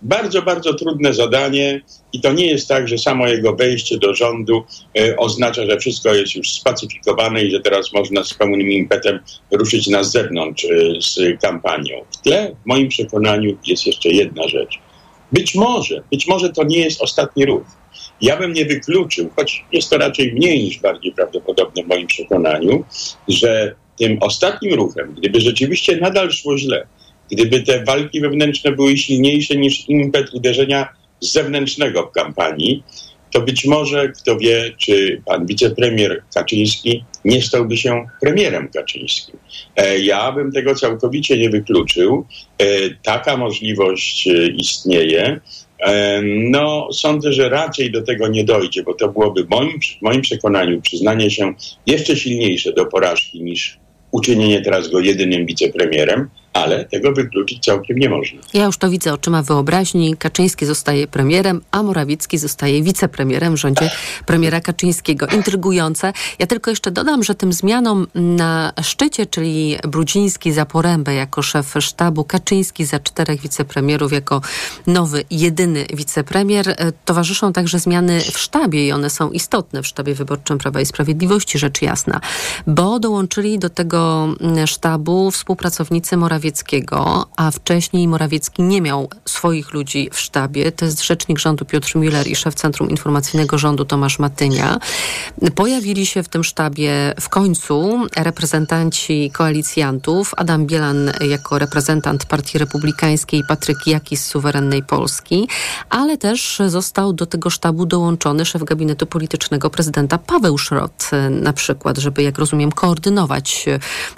bardzo, bardzo trudne zadanie i to nie jest tak, że samo jego wejście do rządu e, oznacza, że wszystko jest już spacyfikowane i że teraz można z pełnym impetem ruszyć na zewnątrz e, z kampanią. W tle, w moim przekonaniu, jest jeszcze jedna rzecz. Być może, być może to nie jest ostatni ruch. Ja bym nie wykluczył, choć jest to raczej mniej niż bardziej prawdopodobne w moim przekonaniu, że tym ostatnim ruchem, gdyby rzeczywiście nadal szło źle, gdyby te walki wewnętrzne były silniejsze niż impet uderzenia zewnętrznego w kampanii, to być może, kto wie, czy pan wicepremier Kaczyński nie stałby się premierem Kaczyńskim. E, ja bym tego całkowicie nie wykluczył. E, taka możliwość e, istnieje. No, sądzę, że raczej do tego nie dojdzie, bo to byłoby moim, w moim przekonaniu przyznanie się jeszcze silniejsze do porażki niż uczynienie teraz go jedynym wicepremierem, ale tego wykluczyć całkiem nie można. Ja już to widzę oczyma wyobraźni. Kaczyński zostaje premierem, a Morawiecki zostaje wicepremierem w rządzie premiera Kaczyńskiego. Intrygujące. Ja tylko jeszcze dodam, że tym zmianom na szczycie, czyli Brudziński za Porębę jako szef sztabu, Kaczyński za czterech wicepremierów jako nowy, jedyny wicepremier, e, towarzyszą także zmiany w sztabie i one są istotne w sztabie wyborczym Prawa i Sprawiedliwości, rzecz jasna, bo dołączyli do tego mm, sztabu współpracownicy Morawieckiego Morawieckiego, a wcześniej Morawiecki nie miał swoich ludzi w sztabie. To jest rzecznik rządu Piotr Müller i szef Centrum Informacyjnego Rządu Tomasz Matynia. Pojawili się w tym sztabie w końcu reprezentanci koalicjantów. Adam Bielan jako reprezentant Partii Republikańskiej, Patryk Jaki z Suwerennej Polski, ale też został do tego sztabu dołączony szef gabinetu politycznego prezydenta Paweł Szrot na przykład, żeby, jak rozumiem, koordynować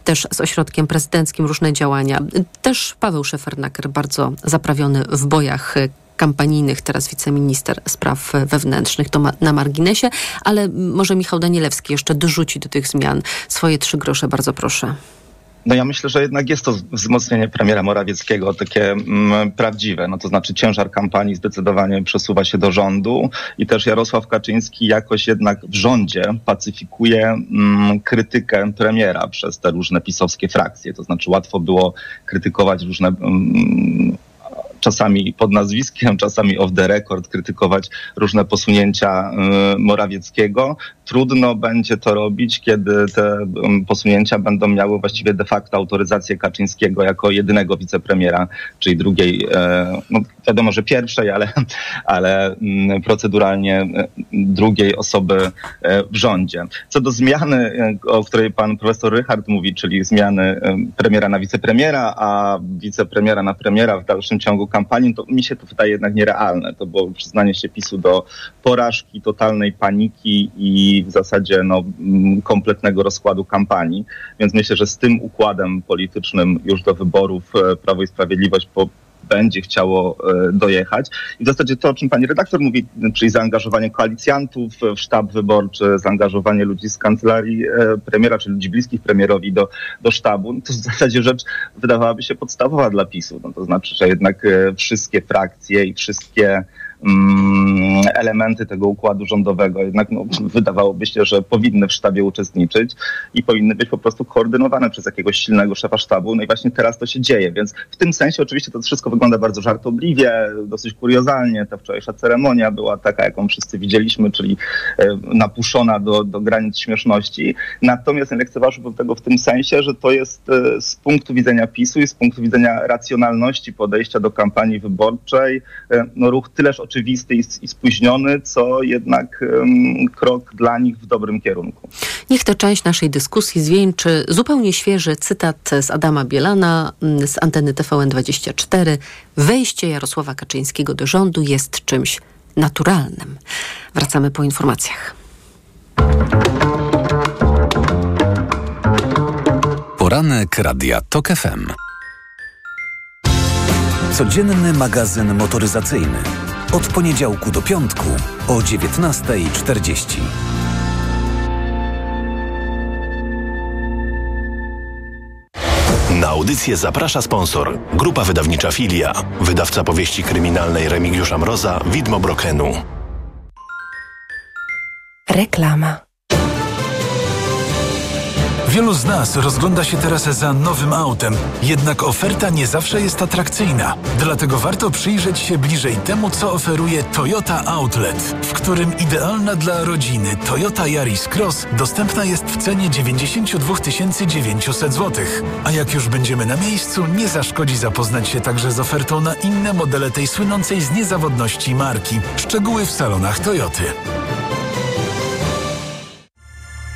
też z ośrodkiem prezydenckim różne działania Też Paweł Szefernaker, bardzo zaprawiony w bojach kampanijnych, teraz wiceminister spraw wewnętrznych, to ma, na marginesie, ale może Michał Danielewski jeszcze dorzuci do tych zmian swoje trzy grosze, bardzo proszę. No ja myślę, że jednak jest to wzmocnienie premiera Morawieckiego takie mm, prawdziwe. No to znaczy ciężar kampanii zdecydowanie przesuwa się do rządu i też Jarosław Kaczyński jakoś jednak w rządzie pacyfikuje mm, krytykę premiera przez te różne pisowskie frakcje. To znaczy łatwo było krytykować różne mm, czasami pod nazwiskiem, czasami off the record krytykować różne posunięcia y, Morawieckiego. Trudno będzie to robić, kiedy te um, posunięcia będą miały właściwie de facto autoryzację Kaczyńskiego jako jedynego wicepremiera, czyli drugiej, e, no wiadomo, że pierwszej, ale, ale mm, proceduralnie e, drugiej osoby w rządzie. Co do zmiany, o której pan profesor Rychard mówi, czyli zmiany premiera na wicepremiera, a wicepremiera na premiera w dalszym ciągu kampanii, to mi się to wydaje jednak nierealne. To było przyznanie się PiSu do porażki, totalnej paniki i w zasadzie no, mm, kompletnego rozkładu kampanii. Więc myślę, że z tym układem politycznym już do wyborów e, Prawo i Sprawiedliwość po, będzie chciało e, dojechać. I w zasadzie to, o czym pani redaktor mówi, czyli zaangażowanie koalicjantów w sztab wyborczy, zaangażowanie ludzi z kancelarii e, premiera, czy ludzi bliskich premierowi do, do sztabu, no to w zasadzie rzecz wydawałaby się podstawowa dla PiSu. No to znaczy, że jednak e, wszystkie frakcje i wszystkie elementy tego układu rządowego. Jednak no, wydawałoby się, że powinny w sztabie uczestniczyć i powinny być po prostu koordynowane przez jakiegoś silnego szefa sztabu. No i właśnie teraz to się dzieje, więc w tym sensie oczywiście to wszystko wygląda bardzo żartobliwie, dosyć kuriozalnie. Ta wczorajsza ceremonia była taka, jaką wszyscy widzieliśmy, czyli e, napuszona do, do granic śmieszności. Natomiast nie lekceważyłbym tego w tym sensie, że to jest e, z punktu widzenia PiSu i z punktu widzenia racjonalności podejścia do kampanii wyborczej, e, no ruch tyleż oczywiście oczywisty i spóźniony, co jednak um, krok dla nich w dobrym kierunku. Niech tę część naszej dyskusji zwieńczy zupełnie świeży cytat z Adama Bielana mm, z anteny TVN24. Wejście Jarosława Kaczyńskiego do rządu jest czymś naturalnym. Wracamy po informacjach. Poranek Radia TOK FM. Codzienny magazyn motoryzacyjny od poniedziałku do piątku o 19.40. Na audycję zaprasza sponsor. Grupa wydawnicza Filia. Wydawca powieści kryminalnej Remigiusza Mroza, Widmo Brokenu. Reklama. Wielu z nas rozgląda się teraz za nowym autem, jednak oferta nie zawsze jest atrakcyjna. Dlatego warto przyjrzeć się bliżej temu, co oferuje Toyota Outlet, w którym idealna dla rodziny Toyota Yaris Cross dostępna jest w cenie 92 900 zł. A jak już będziemy na miejscu, nie zaszkodzi zapoznać się także z ofertą na inne modele tej słynącej z niezawodności marki. Szczegóły w salonach Toyoty.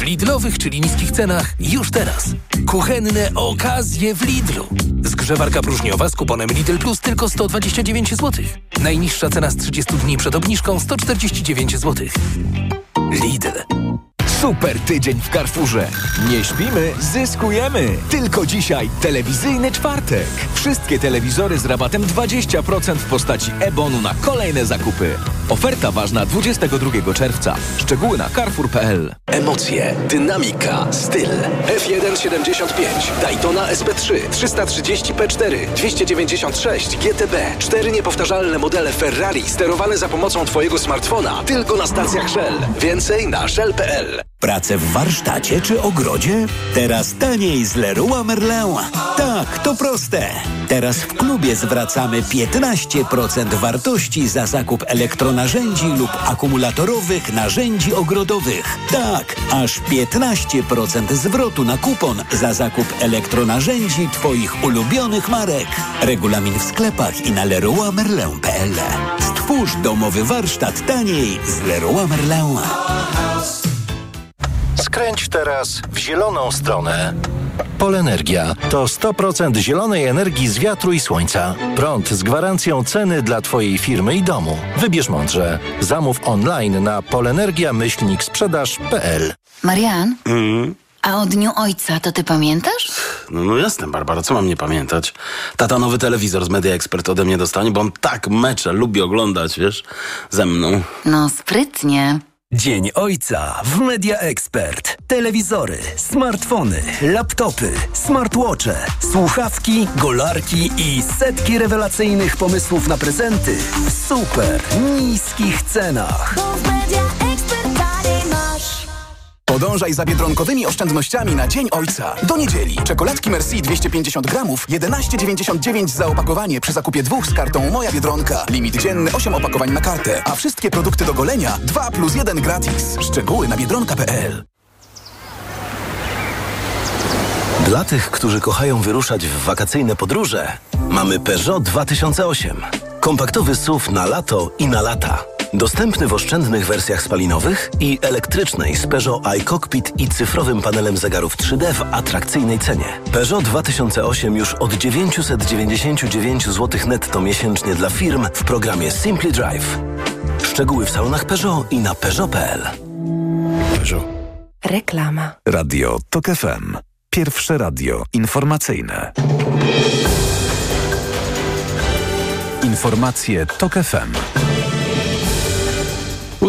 W Lidlowych, czyli niskich cenach już teraz. Kuchenne okazje w Lidlu. Zgrzewarka próżniowa z kuponem Lidl Plus tylko 129 zł. Najniższa cena z 30 dni przed obniżką 149 zł. Lidl. Super tydzień w Carrefourze. Nie śpimy, zyskujemy. Tylko dzisiaj telewizyjny czwartek. Wszystkie telewizory z rabatem 20% w postaci e-bonu na kolejne zakupy. Oferta ważna 22 czerwca. Szczegóły na carrefour.pl. Emocje, dynamika, styl. F175, Daytona SP3, 330 P4, 296 GTB. Cztery niepowtarzalne modele Ferrari sterowane za pomocą Twojego smartfona tylko na stacjach Shell. Więcej na shell.pl. Pracę w warsztacie czy ogrodzie? Teraz taniej z Leroy Merlin. Tak, to proste. Teraz w klubie zwracamy 15% wartości za zakup elektronarzędzi lub akumulatorowych narzędzi ogrodowych. Tak, aż 15% zwrotu na kupon za zakup elektronarzędzi Twoich ulubionych marek. Regulamin w sklepach i na leroymerlin.pl. Stwórz domowy warsztat taniej z Leroy Merlin. Skręć teraz w zieloną stronę. Polenergia to 100% zielonej energii z wiatru i słońca. Prąd z gwarancją ceny dla Twojej firmy i domu. Wybierz mądrze. Zamów online na polenergia-sprzedaż.pl Marian, a o Dniu Ojca to ty pamiętasz? No, no jasne, Barbara, co mam nie pamiętać? Tata nowy telewizor z Media Expert ode mnie dostanie, bo on tak mecze lubi oglądać, wiesz, ze mną. No sprytnie. Dzień Ojca w Media Expert. Telewizory, smartfony, laptopy, smartwatche, słuchawki, golarki i setki rewelacyjnych pomysłów na prezenty w super niskich cenach. Podążaj za biedronkowymi oszczędnościami na Dzień Ojca. Do niedzieli. Czekoladki Merci 250 gramów, 11,99 za opakowanie przy zakupie dwóch z kartą Moja Biedronka. Limit dzienny 8 opakowań na kartę, a wszystkie produkty do golenia 2 plus 1 gratis. Szczegóły na biedronka.pl Dla tych, którzy kochają wyruszać w wakacyjne podróże, mamy Peugeot 2008. Kompaktowy SUV na lato i na lata. Dostępny w oszczędnych wersjach spalinowych i elektrycznej z Peugeot iCockpit i cyfrowym panelem zegarów 3D w atrakcyjnej cenie. Peugeot 2008 już od 999 zł netto miesięcznie dla firm w programie Simply Drive. Szczegóły w salonach Peugeot i na Peugeot.pl. Peugeot. Reklama. Radio TOK FM. Pierwsze radio informacyjne. Informacje TOK FM.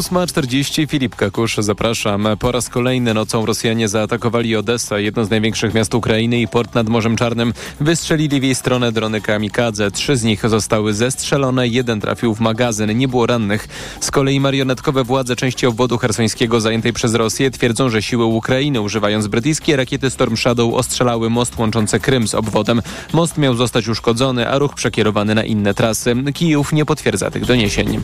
8.40 Filip Kakusz, zapraszam. Po raz kolejny nocą Rosjanie zaatakowali Odessę, jedno z największych miast Ukrainy i port nad Morzem Czarnym. Wystrzelili w jej stronę drony kamikadze. Trzy z nich zostały zestrzelone, jeden trafił w magazyn. Nie było rannych. Z kolei marionetkowe władze części obwodu hersońskiego zajętej przez Rosję twierdzą, że siły Ukrainy używając brytyjskie rakiety Storm Shadow ostrzelały most łączący Krym z obwodem. Most miał zostać uszkodzony, a ruch przekierowany na inne trasy. Kijów nie potwierdza tych doniesień.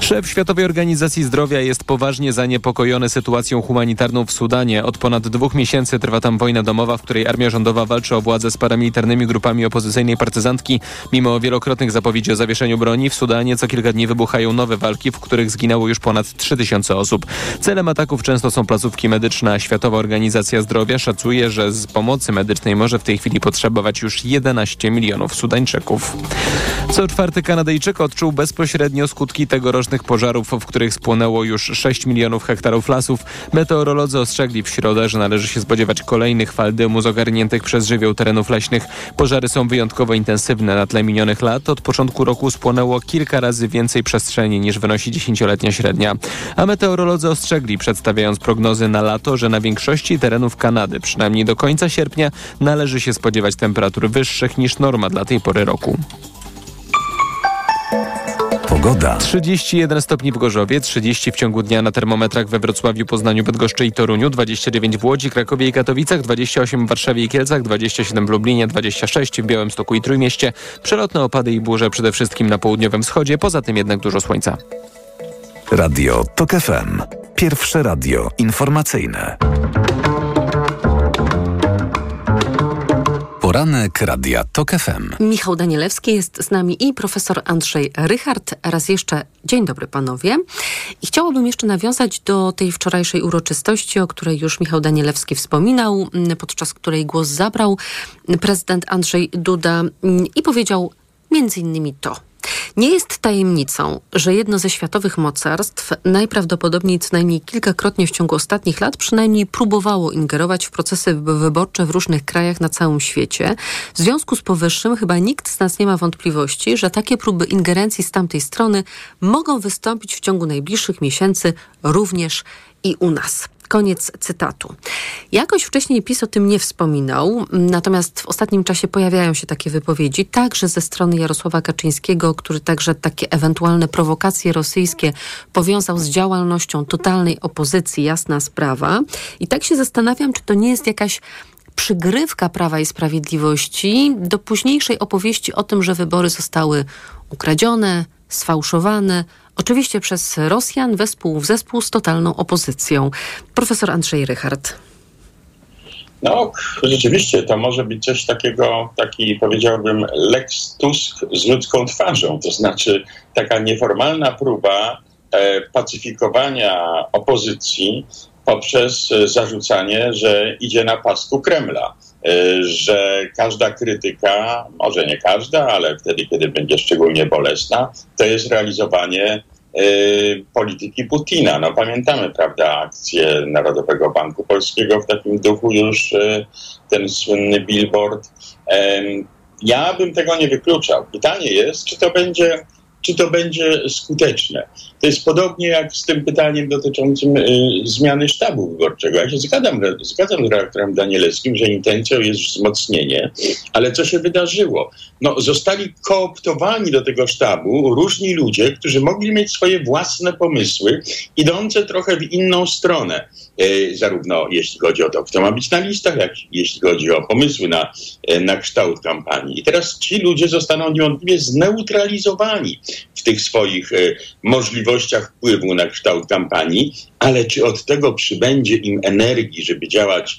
Szef Światowej Organizacji Zdrowia jest poważnie zaniepokojony sytuacją humanitarną w Sudanie. Od ponad dwóch miesięcy trwa tam wojna domowa, w której armia rządowa walczy o władzę z paramilitarnymi grupami opozycyjnej partyzantki. Mimo wielokrotnych zapowiedzi o zawieszeniu broni, w Sudanie co kilka dni wybuchają nowe walki, w których zginęło już ponad 3000 osób. Celem ataków często są placówki medyczne. Światowa Organizacja Zdrowia szacuje, że z pomocy medycznej może w tej chwili potrzebować już 11 milionów Sudańczyków. Co czwarty Kanadyjczyk odczuł bezpośrednio skutki tegorocznych pożarów, w których spłonęło już 6 milionów hektarów lasów. Meteorolodzy ostrzegli w środę, że należy się spodziewać kolejnych fal dymu z ogarniętych przez żywioł terenów leśnych. Pożary są wyjątkowo intensywne na tle minionych lat. Od początku roku spłonęło kilka razy więcej przestrzeni niż wynosi dziesięcioletnia średnia. A meteorolodzy ostrzegli, przedstawiając prognozy na lato, że na większości terenów Kanady, przynajmniej do końca sierpnia, należy się spodziewać temperatur wyższych niż norma dla tej pory roku. Pogoda. 31 stopni w Gorzowie, 30 w ciągu dnia na termometrach we Wrocławiu, Poznaniu, Bydgoszczy i Toruniu, 29 w Łodzi, Krakowie i Katowicach, 28 w Warszawie i Kielcach, 27 w Lublinie, 26 w Białymstoku i Trójmieście. Przelotne opady i burze przede wszystkim na południowym wschodzie, poza tym jednak dużo słońca. Radio TOK FM. Pierwsze radio informacyjne. Poranek Radia TOK FM. Michał Danielewski jest z nami i profesor Andrzej Rychard. Raz jeszcze dzień dobry panowie. I chciałabym jeszcze nawiązać do tej wczorajszej uroczystości, o której już Michał Danielewski wspominał, podczas której głos zabrał prezydent Andrzej Duda i powiedział między innymi to. Nie jest tajemnicą, że jedno ze światowych mocarstw najprawdopodobniej co najmniej kilkakrotnie w ciągu ostatnich lat przynajmniej próbowało ingerować w procesy wyborcze w różnych krajach na całym świecie. W związku z powyższym chyba nikt z nas nie ma wątpliwości, że takie próby ingerencji z tamtej strony mogą wystąpić w ciągu najbliższych miesięcy również i u nas. Koniec cytatu. Jakoś wcześniej PiS o tym nie wspominał, natomiast w ostatnim czasie pojawiają się takie wypowiedzi, także ze strony Jarosława Kaczyńskiego, który także takie ewentualne prowokacje rosyjskie powiązał z działalnością totalnej opozycji, jasna sprawa. I tak się zastanawiam, czy to nie jest jakaś przygrywka Prawa i Sprawiedliwości do późniejszej opowieści o tym, że wybory zostały ukradzione, sfałszowane, oczywiście przez Rosjan wespół w zespół z totalną opozycją. Profesor Andrzej Rychard. No, rzeczywiście, to może być coś takiego, taki powiedziałbym Lex Tusk z ludzką twarzą, to znaczy taka nieformalna próba e, pacyfikowania opozycji poprzez zarzucanie, że idzie na pasku Kremla, e, że każda krytyka, może nie każda, ale wtedy, kiedy będzie szczególnie bolesna, to jest realizowanie y, polityki Putina. No pamiętamy, prawda, akcję Narodowego Banku Polskiego w takim duchu już, y, ten słynny billboard. Ja bym tego nie wykluczał. Pytanie jest, czy to będzie czy to będzie skuteczne. To jest podobnie jak z tym pytaniem dotyczącym y, zmiany sztabu wyborczego. Ja się zgadzam, zgadzam z redaktorem Danielewskim, że intencją jest wzmocnienie, ale co się wydarzyło? No, zostali kooptowani do tego sztabu różni ludzie, którzy mogli mieć swoje własne pomysły, idące trochę w inną stronę. E, zarówno jeśli chodzi o to, kto ma być na listach, jak jeśli chodzi o pomysły na, e, na kształt kampanii. I teraz ci ludzie zostaną niewątpliwie zneutralizowani w tych swoich e, możliwościach wpływu na kształt kampanii, ale czy od tego przybędzie im energii, żeby działać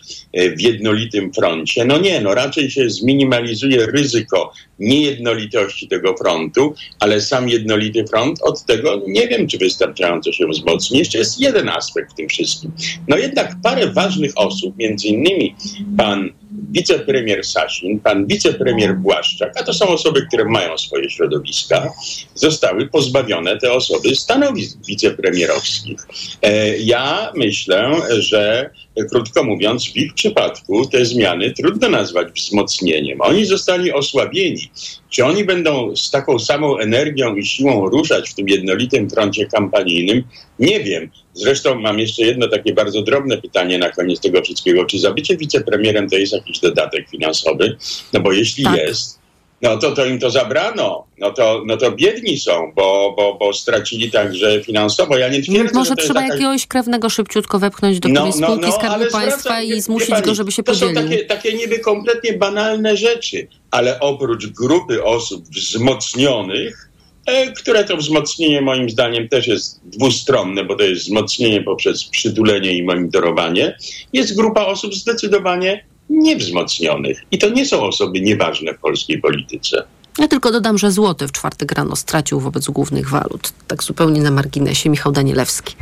w jednolitym froncie? No nie, no raczej się zminimalizuje ryzyko niejednolitości tego frontu, ale sam jednolity front od tego nie wiem, czy wystarczająco się wzmocni. Jeszcze jest jeden aspekt w tym wszystkim. No jednak parę ważnych osób, między innymi pan wicepremier Sasin, pan wicepremier Błaszczak, a to są osoby, które mają swoje środowiska, zostały pozbawione te osoby stanowisk wicepremierowskich. E, ja myślę, że krótko mówiąc, w ich przypadku te zmiany trudno nazwać wzmocnieniem. Oni zostali osłabieni. Czy oni będą z taką samą energią i siłą ruszać w tym jednolitym froncie kampanijnym? Nie wiem. Zresztą mam jeszcze jedno takie bardzo drobne pytanie na koniec tego wszystkiego. Czy zabycie wicepremierem to jest jakiś dodatek finansowy? No bo jeśli tak. jest, no to, to im to zabrano. No to, no to biedni są, bo, bo, bo stracili także finansowo. Ja nie twierdzę, Może trzeba taka... jakiegoś krewnego szybciutko wepchnąć do no, no, spółki no, Skarbu Państwa i zmusić pani, go, żeby się to podzielił. To są takie, takie niby kompletnie banalne rzeczy, ale oprócz grupy osób wzmocnionych, e, które to wzmocnienie moim zdaniem też jest dwustronne, bo to jest wzmocnienie poprzez przytulenie i monitorowanie, jest grupa osób zdecydowanie niewzmocnionych. I to nie są osoby nieważne w polskiej polityce. Ja tylko dodam, że złoty w czwartek rano stracił wobec głównych walut. Tak zupełnie na marginesie. Michał Danielewski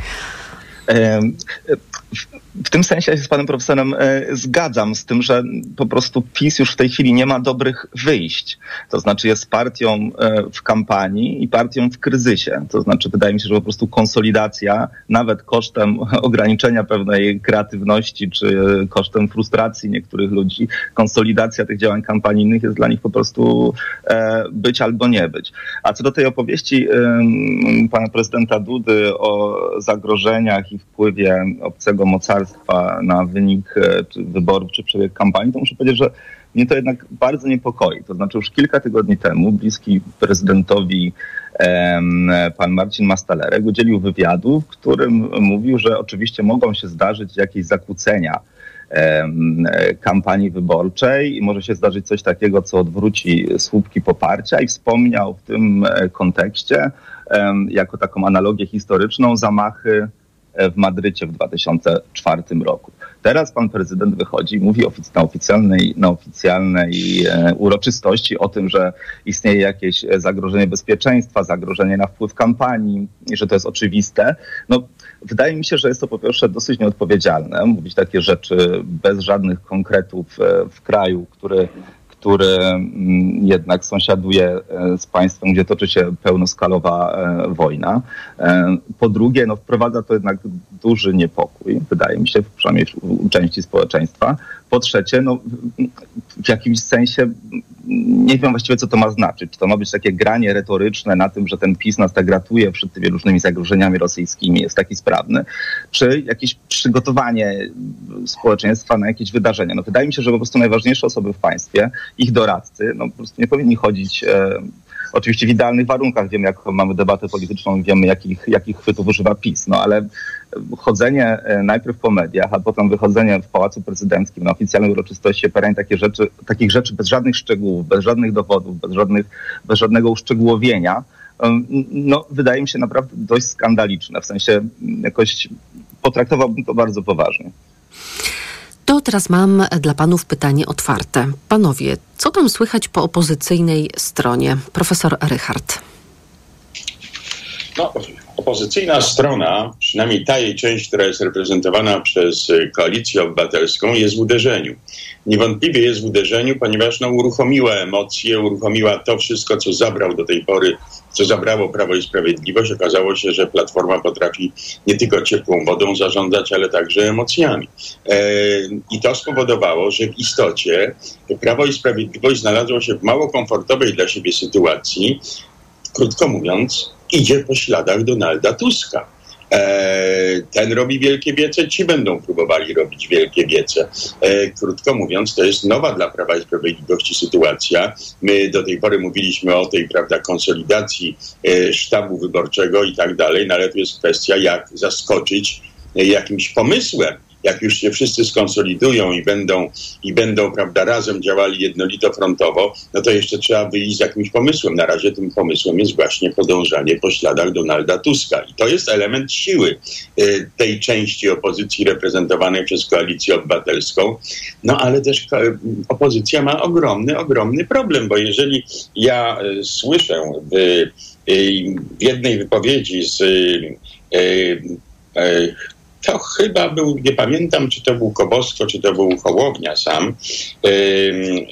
w tym sensie się z panem profesorem e, zgadzam z tym, że po prostu PiS już w tej chwili nie ma dobrych wyjść. To znaczy jest partią e, w kampanii i partią w kryzysie. To znaczy wydaje mi się, że po prostu konsolidacja, nawet kosztem ograniczenia pewnej kreatywności czy kosztem frustracji niektórych ludzi, konsolidacja tych działań kampanijnych jest dla nich po prostu e, być albo nie być. A co do tej opowieści pana prezydenta Dudy o zagrożeniach wpływie obcego mocarstwa na wynik e, wyborów czy przebieg kampanii, to muszę powiedzieć, że mnie to jednak bardzo niepokoi. To znaczy już kilka tygodni temu bliski prezydentowi pan Marcin Mastalerek udzielił wywiadu, w którym mówił, że oczywiście mogą się zdarzyć jakieś zakłócenia kampanii wyborczej i może się zdarzyć coś takiego, co odwróci słupki poparcia i wspomniał w tym e, kontekście jako taką analogię historyczną zamachy w Madrycie w 2004 roku. Teraz pan prezydent wychodzi i mówi na oficjalnej, na oficjalnej e, uroczystości o tym, że istnieje jakieś zagrożenie bezpieczeństwa, zagrożenie na wpływ kampanii że to jest oczywiste. No, wydaje mi się, że jest to po pierwsze dosyć nieodpowiedzialne, mówić takie rzeczy bez żadnych konkretów e, w kraju, który który mm, jednak sąsiaduje e, z państwem, gdzie toczy się pełnoskalowa e, wojna. E, po drugie, no, wprowadza to jednak duży niepokój, wydaje mi się, przynajmniej u części społeczeństwa. Po trzecie, no, w jakimś sensie nie wiem właściwie, co to ma znaczyć. Czy to ma być takie granie retoryczne na tym, że ten PiS nas tak ratuje przed tymi różnymi zagrożeniami rosyjskimi, jest taki sprawny, czy jakieś przygotowanie społeczeństwa na jakieś wydarzenia. No wydaje mi się, że po prostu najważniejsze osoby w państwie, ich doradcy, no po prostu nie powinni chodzić e, oczywiście w idealnych warunkach. Wiemy, jak mamy debatę polityczną wiemy, jakich, jakich chwytów używa PiS, no ale chodzenie e, najpierw po mediach, a potem wychodzenie w Pałacu Prezydenckim na oficjalnej uroczystości PRN, takie rzeczy, takich rzeczy bez żadnych szczegółów, bez żadnych dowodów, bez, żadnych, bez żadnego uszczegółowienia, no, wydaje mi się naprawdę dość skandaliczne. W sensie jakoś potraktowałbym to bardzo poważnie. To teraz mam dla panów pytanie otwarte. Panowie, co tam słychać po opozycyjnej stronie? Profesor Rychard. No, opozycyjna strona, przynajmniej ta jej część, która jest reprezentowana przez y, koalicję obywatelską, jest w uderzeniu. Niewątpliwie jest w uderzeniu, ponieważ no, uruchomiła emocje, uruchomiła to wszystko, co zabrał do tej pory, co zabrało Prawo i Sprawiedliwość. Okazało się, że Platforma potrafi nie tylko ciepłą wodą zarządzać, ale także emocjami. E, I to spowodowało, że w istocie Prawo i Sprawiedliwość znalazło się w mało komfortowej dla siebie sytuacji, krótko mówiąc, idzie po śladach Donalda Tuska. E, ten robi wielkie wiece, ci będą próbowali robić wielkie wiece. E, krótko mówiąc, to jest nowa dla Prawa i Sprawiedliwości sytuacja. My do tej pory mówiliśmy o tej, prawda, konsolidacji e, sztabu wyborczego i tak dalej, no ale tu jest kwestia, jak zaskoczyć jakimś pomysłem jak już się wszyscy skonsolidują i będą, i będą prawda, razem działali jednolito frontowo, no to jeszcze trzeba wyjść z jakimś pomysłem. Na razie tym pomysłem jest właśnie podążanie po śladach Donalda Tuska. I to jest element siły y, tej części opozycji reprezentowanej przez Koalicję Obywatelską. No ale też opozycja ma ogromny, ogromny problem, bo jeżeli ja y, słyszę w, y, w jednej wypowiedzi z to chyba był, nie pamiętam, czy to był Kobosko, czy to był Hołownia sam,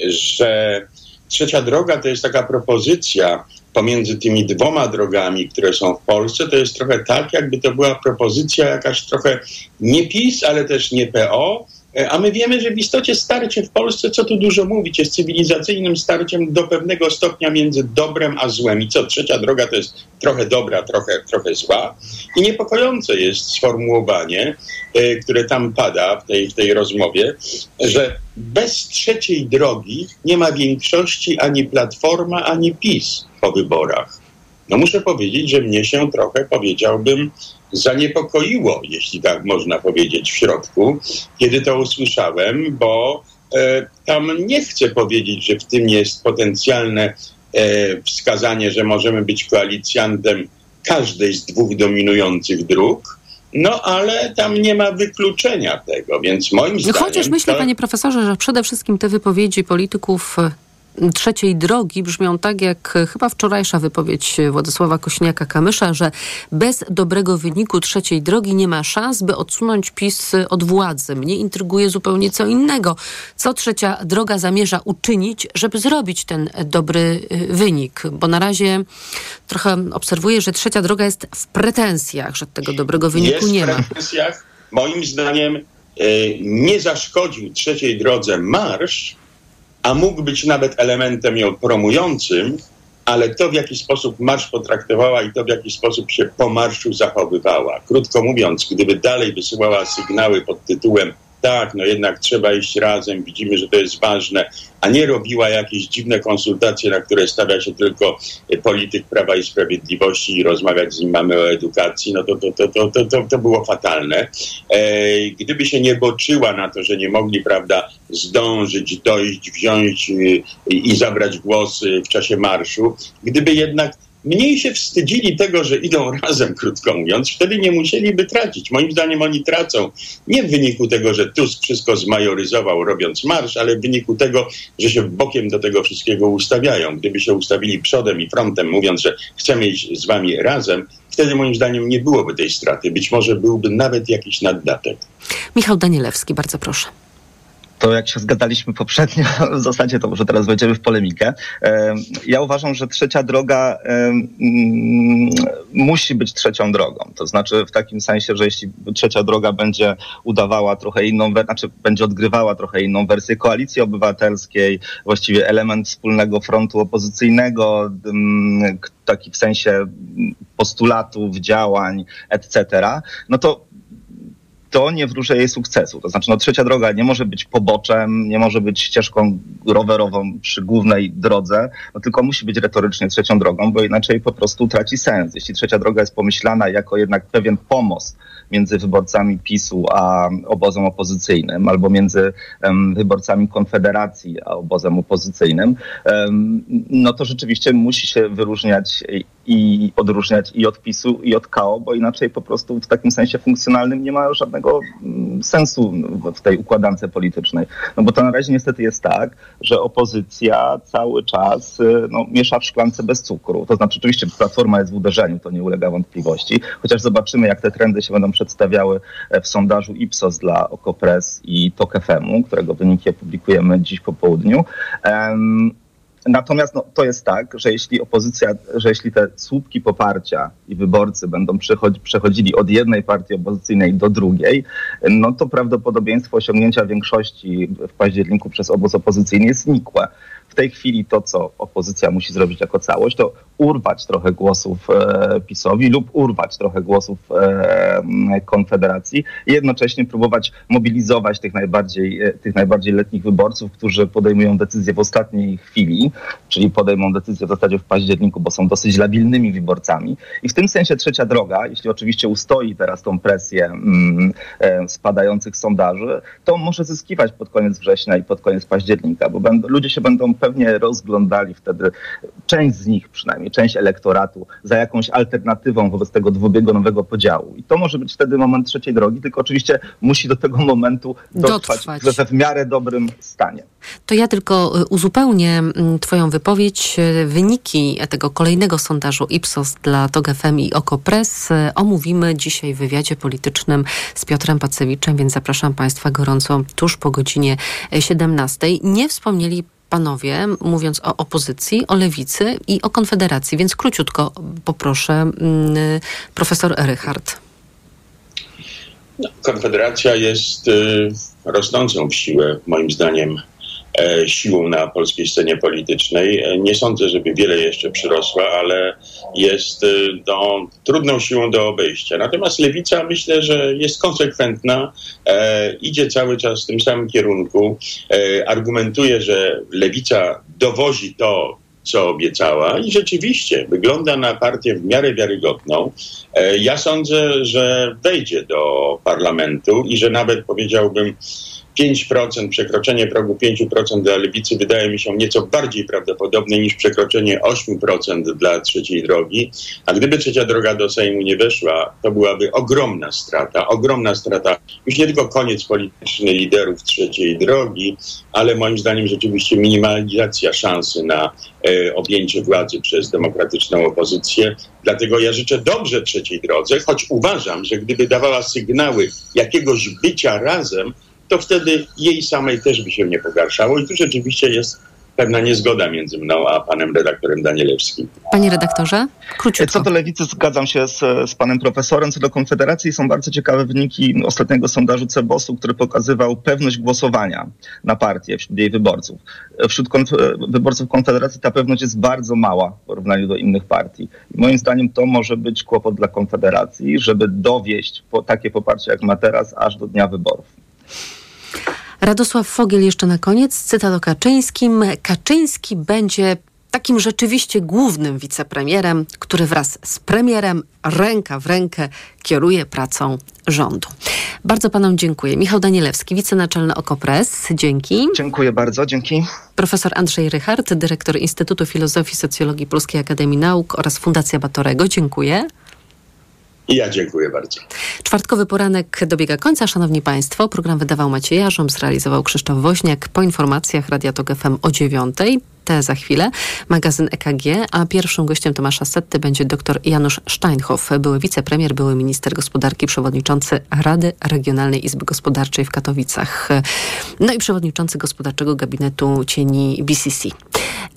że trzecia droga to jest taka propozycja pomiędzy tymi dwoma drogami, które są w Polsce, to jest trochę tak, jakby to była propozycja jakaś trochę nie PiS, ale też nie PO, a my wiemy, że w istocie starcie w Polsce, co tu dużo mówić, jest cywilizacyjnym starciem do pewnego stopnia między dobrem a złem. I co, trzecia droga to jest trochę dobra, trochę, trochę zła. I niepokojące jest sformułowanie, e, które tam pada w tej, w tej rozmowie, że bez trzeciej drogi nie ma większości ani Platforma, ani PiS po wyborach. No muszę powiedzieć, że mnie się trochę, powiedziałbym, zaniepokoiło, jeśli tak można powiedzieć, w środku, kiedy to usłyszałem, bo e, tam nie chcę powiedzieć, że w tym jest potencjalne e, wskazanie, że możemy być koalicjantem każdej z dwóch dominujących dróg. No, ale tam nie ma wykluczenia tego, więc moim zdaniem. Chociaż myślę, to... panie profesorze, że przede wszystkim te wypowiedzi polityków trzeciej drogi brzmią tak, jak chyba wczorajsza wypowiedź Władysława Kośniaka-Kamysza, że bez dobrego wyniku trzeciej drogi nie ma szans, by odsunąć PiS od władzy. Mnie intryguje zupełnie co innego. Co trzecia droga zamierza uczynić, żeby zrobić ten dobry y, wynik? Bo na razie trochę obserwuję, że trzecia droga jest w pretensjach, że tego dobrego wyniku jest nie ma. w pretensjach. Moim zdaniem y, nie zaszkodził trzeciej drodze marsz, a mógł być nawet elementem ją promującym, ale to, w jaki sposób marsz potraktowała i to, w jaki sposób się po marszu zachowywała. Krótko mówiąc, gdyby dalej wysyłała sygnały pod tytułem tak, no jednak trzeba iść razem, widzimy, że to jest ważne, a nie robiła jakieś dziwne konsultacje, na które stawia się tylko e, polityk Prawa i Sprawiedliwości i rozmawiać z nim mamy o edukacji, no to, to, to, to, to, to, to było fatalne. E, gdyby się nie boczyła na to, że nie mogli, prawda, zdążyć, dojść, wziąć i, e, i zabrać głos w czasie marszu, gdyby jednak mniej się wstydzili tego, że idą razem, krótko mówiąc, wtedy nie musieliby tracić. Moim zdaniem oni tracą nie w wyniku tego, że Tusk wszystko zmajoryzował robiąc marsz, ale w wyniku tego, że się bokiem do tego wszystkiego ustawiają. Gdyby się ustawili przodem i frontem, mówiąc, że chcemy iść z wami razem, wtedy moim zdaniem nie byłoby tej straty. Być może byłby nawet jakiś naddatek. Michał Danielewski, bardzo proszę. To jak się zgadaliśmy poprzednio, w zasadzie to może teraz wejdziemy w polemikę. Ja uważam, że trzecia droga mm, musi być trzecią drogą. To znaczy w takim sensie, że jeśli trzecia droga będzie udawała trochę inną, znaczy będzie odgrywała trochę inną wersję koalicji obywatelskiej, właściwie element wspólnego frontu opozycyjnego, taki w sensie postulatów, działań, etc., no to to nie wróży jej sukcesu. To znaczy, no, trzecia droga nie może być poboczem, nie może być ścieżką rowerową przy głównej drodze, no, tylko musi być retorycznie trzecią drogą, bo inaczej po prostu traci sens. Jeśli trzecia droga jest pomyślana jako jednak pewien pomost między wyborcami PiSu a obozem opozycyjnym, albo między wyborcami Konfederacji a obozem opozycyjnym, no to rzeczywiście musi się wyróżniać i odróżniać i od PiSu, i od KO, bo inaczej po prostu w takim sensie funkcjonalnym nie ma żadnego mm, sensu w tej układance politycznej. No bo to na razie niestety jest tak, że opozycja cały czas y, no, miesza w szklance bez cukru. To znaczy oczywiście Platforma jest w uderzeniu, to nie ulega wątpliwości, chociaż zobaczymy jak te trendy się będą przedstawiały e, w sondażu Ipsos dla Okopres i TOK którego wyniki opublikujemy dziś po południu. Natomiast no, to jest tak, że jeśli opozycja, że jeśli te słupki poparcia i wyborcy będą przechodzili od jednej partii opozycyjnej do drugiej, no to prawdopodobieństwo osiągnięcia większości w październiku przez obóz opozycyjny jest nikłe. W tej chwili to, co opozycja musi zrobić jako całość, to urwać trochę głosów e, PiSowi lub urwać trochę głosów e, Konfederacji i jednocześnie próbować mobilizować tych najbardziej, e, tych najbardziej letnich wyborców, którzy podejmują decyzje w ostatniej chwili, czyli podejmą decyzję w zasadzie w październiku, bo są dosyć labilnymi wyborcami. I w tym sensie trzecia droga, jeśli oczywiście ustoi teraz tą presję mm, spadających sondaży, to może zyskiwać pod koniec września i pod koniec października, bo będą, ludzie się będą pewnie rozglądali wtedy, część z nich przynajmniej, część elektoratu, za jakąś alternatywą wobec tego dwubiegunowego podziału. I to może być wtedy moment trzeciej drogi, tylko oczywiście musi do tego momentu dotrwać, dotrwać. we w miarę dobrym stanie. To ja tylko y, uzupełnię mm, Twoją wypowiedź. Y, wyniki tego kolejnego sondażu Ipsos dla TOG FM i OKO.press y, omówimy dzisiaj w wywiadzie politycznym z Piotrem Pacewiczem, więc zapraszam Państwa gorąco tuż po godzinie 17. Nie wspomnieli panowie, mówiąc o opozycji, o lewicy i o konfederacji. Więc króciutko poproszę mm, profesor Rychard. No, konfederacja jest y, rosnącą w siłę, moim zdaniem, siłą na polskiej scenie politycznej. E, nie sądzę, żeby wiele jeszcze przyrosła, ale jest e, no, trudną siłą do obejścia. Natomiast lewica myślę, że jest konsekwentna, e, idzie cały czas w tym samym kierunku, e, argumentuje, że lewica dowozi to, co obiecała i rzeczywiście wygląda na partię w miarę wiarygodną. Ja sądzę, że wejdzie do parlamentu i że nawet powiedziałbym, 5%, przekroczenie progu 5% dla lewicy wydaje mi się nieco bardziej prawdopodobne niż przekroczenie 8% dla trzeciej drogi. A gdyby trzecia droga do Sejmu nie weszła, to byłaby ogromna strata, ogromna strata. Już nie tylko koniec polityczny liderów trzeciej drogi, ale moim zdaniem rzeczywiście minimalizacja szansy na e, objęcie władzy przez demokratyczną opozycję. Dlatego ja życzę dobrze trzeciej drodze, choć uważam, że gdyby dawała sygnały jakiegoś bycia razem, to wtedy jej samej też by się nie pogarszało. I tu rzeczywiście jest pewna niezgoda między mną a panem redaktorem Danielewskim. Panie redaktorze, króciutko. Co do lewicy zgadzam się z, z panem profesorem. Co do Konfederacji są bardzo ciekawe wyniki ostatniego sondażu Cebosu, który pokazywał pewność głosowania na partię wśród jej wyborców. Wśród konf wyborców Konfederacji ta pewność jest bardzo mała w porównaniu do innych partii. I moim zdaniem to może być kłopot dla Konfederacji, żeby dowieść po, takie poparcie jak ma teraz aż do dnia wyborów. Radosław Fogiel jeszcze na koniec, cytat o Kaczyńskim. Kaczyński będzie takim rzeczywiście głównym wicepremierem, który wraz z premierem ręka w rękę kieruje pracą rządu. Bardzo panom dziękuję. Michał Danielewski, wicenaczelny Okopres. Dzięki. Dziękuję bardzo, dzięki. Profesor Andrzej Rychard, dyrektor Instytutu Filozofii i Socjologii Polskiej Akademii Nauk oraz Fundacja Batorego. Dziękuję. I ja dziękuję bardzo. Czwartkowy poranek dobiega końca. Szanowni Państwo, program wydawał Maciej Jarząb, zrealizował Krzysztof Woźniak. Po informacjach Radia Tok FM o dziewiątej. Za chwilę, magazyn EKG, a pierwszym gościem Tomasza Setty będzie dr Janusz Steinhoff, były wicepremier, były minister gospodarki, przewodniczący Rady Regionalnej Izby Gospodarczej w Katowicach, no i przewodniczący gospodarczego gabinetu cieni BCC.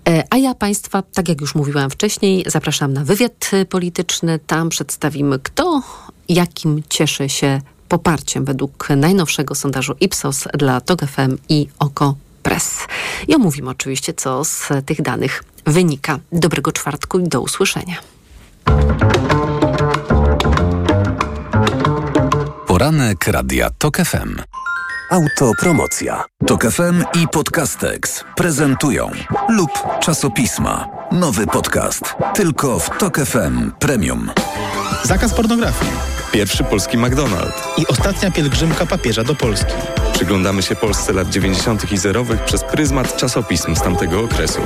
E, a ja Państwa, tak jak już mówiłam wcześniej, zapraszam na wywiad polityczny. Tam przedstawimy, kto jakim cieszy się poparciem według najnowszego sondażu Ipsos dla TOG FM i OKO Press. I omówimy oczywiście, co z tych danych wynika. Dobrego czwartku i do usłyszenia. Poranek Radia TOK FM. Autopromocja. TOK FM i Podcastex prezentują lub czasopisma. Nowy podcast. Tylko w TOK FM Premium. Zakaz pornografii. Pierwszy polski McDonald's. I ostatnia pielgrzymka papieża do Polski. Przyglądamy się Polsce lat 90. i zerowych przez pryzmat czasopism z tamtego okresu.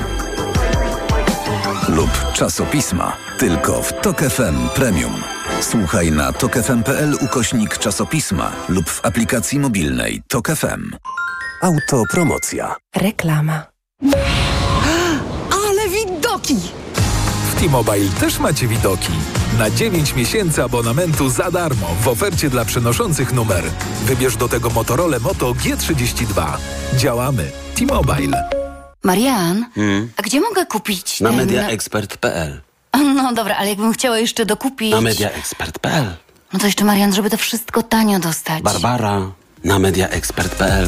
Lub czasopisma. Tylko w TOK FM Premium. Słuchaj na tokefm.pl ukośnik czasopisma lub w aplikacji mobilnej TOK FM. Autopromocja. Reklama. Ale widoki! W T-Mobile też macie widoki. Na 9 miesięcy abonamentu za darmo w ofercie dla przenoszących numer. Wybierz do tego Motorola Moto G32. Działamy. T-Mobile. Marian, Hmm. a gdzie mogę kupić Na ten... mediaexpert.pl No dobra, ale jakbym chciała jeszcze dokupić... Na mediaexpert.pl No to jeszcze Marian, żeby to wszystko tanio dostać. Barbara na mediaexpert.pl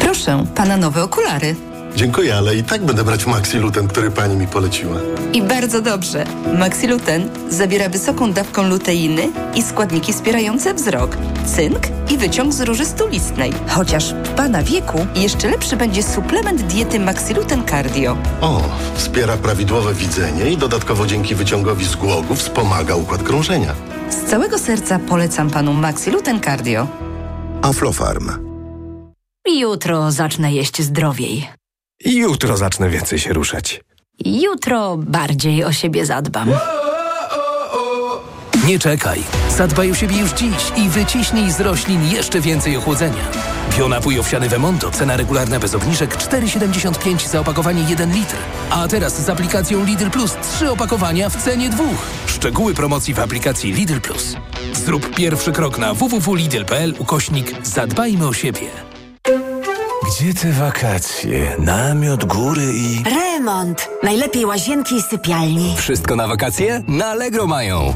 Proszę, pana nowe okulary. Dziękuję, ale i tak będę brać Maxi ten, który pani mi poleciła. I bardzo dobrze. Maxiluten zawiera wysoką dawką luteiny i składniki wspierające wzrok, cynk i wyciąg z róży stulistnej. Chociaż w pana wieku jeszcze lepszy będzie suplement diety Maxiluten Cardio. O, wspiera prawidłowe widzenie i dodatkowo dzięki wyciągowi z głogu wspomaga układ krążenia. Z całego serca polecam panu Maxiluten Cardio. Aflofarm. Jutro zacznę jeść zdrowiej. I jutro zacznę więcej się ruszać. Jutro bardziej o siebie zadbam. Nie czekaj. Zadbaj o siebie już dziś i wyciśnij z roślin jeszcze więcej ochłodzenia. Bionapój owsiany Vemonto, cena regularna bez obniżek 4,75 za opakowanie 1 litr. A teraz z aplikacją Lidl Plus 3 opakowania w cenie dwóch. Szczegóły promocji w aplikacji Lidl Plus. Zrób pierwszy krok na www.lidl.pl ukośnik Zadbajmy o siebie. Gdzie te wakacje? Namiot, góry i... Remont. Najlepiej łazienki i sypialni. Wszystko na wakacje? Na Allegro mają.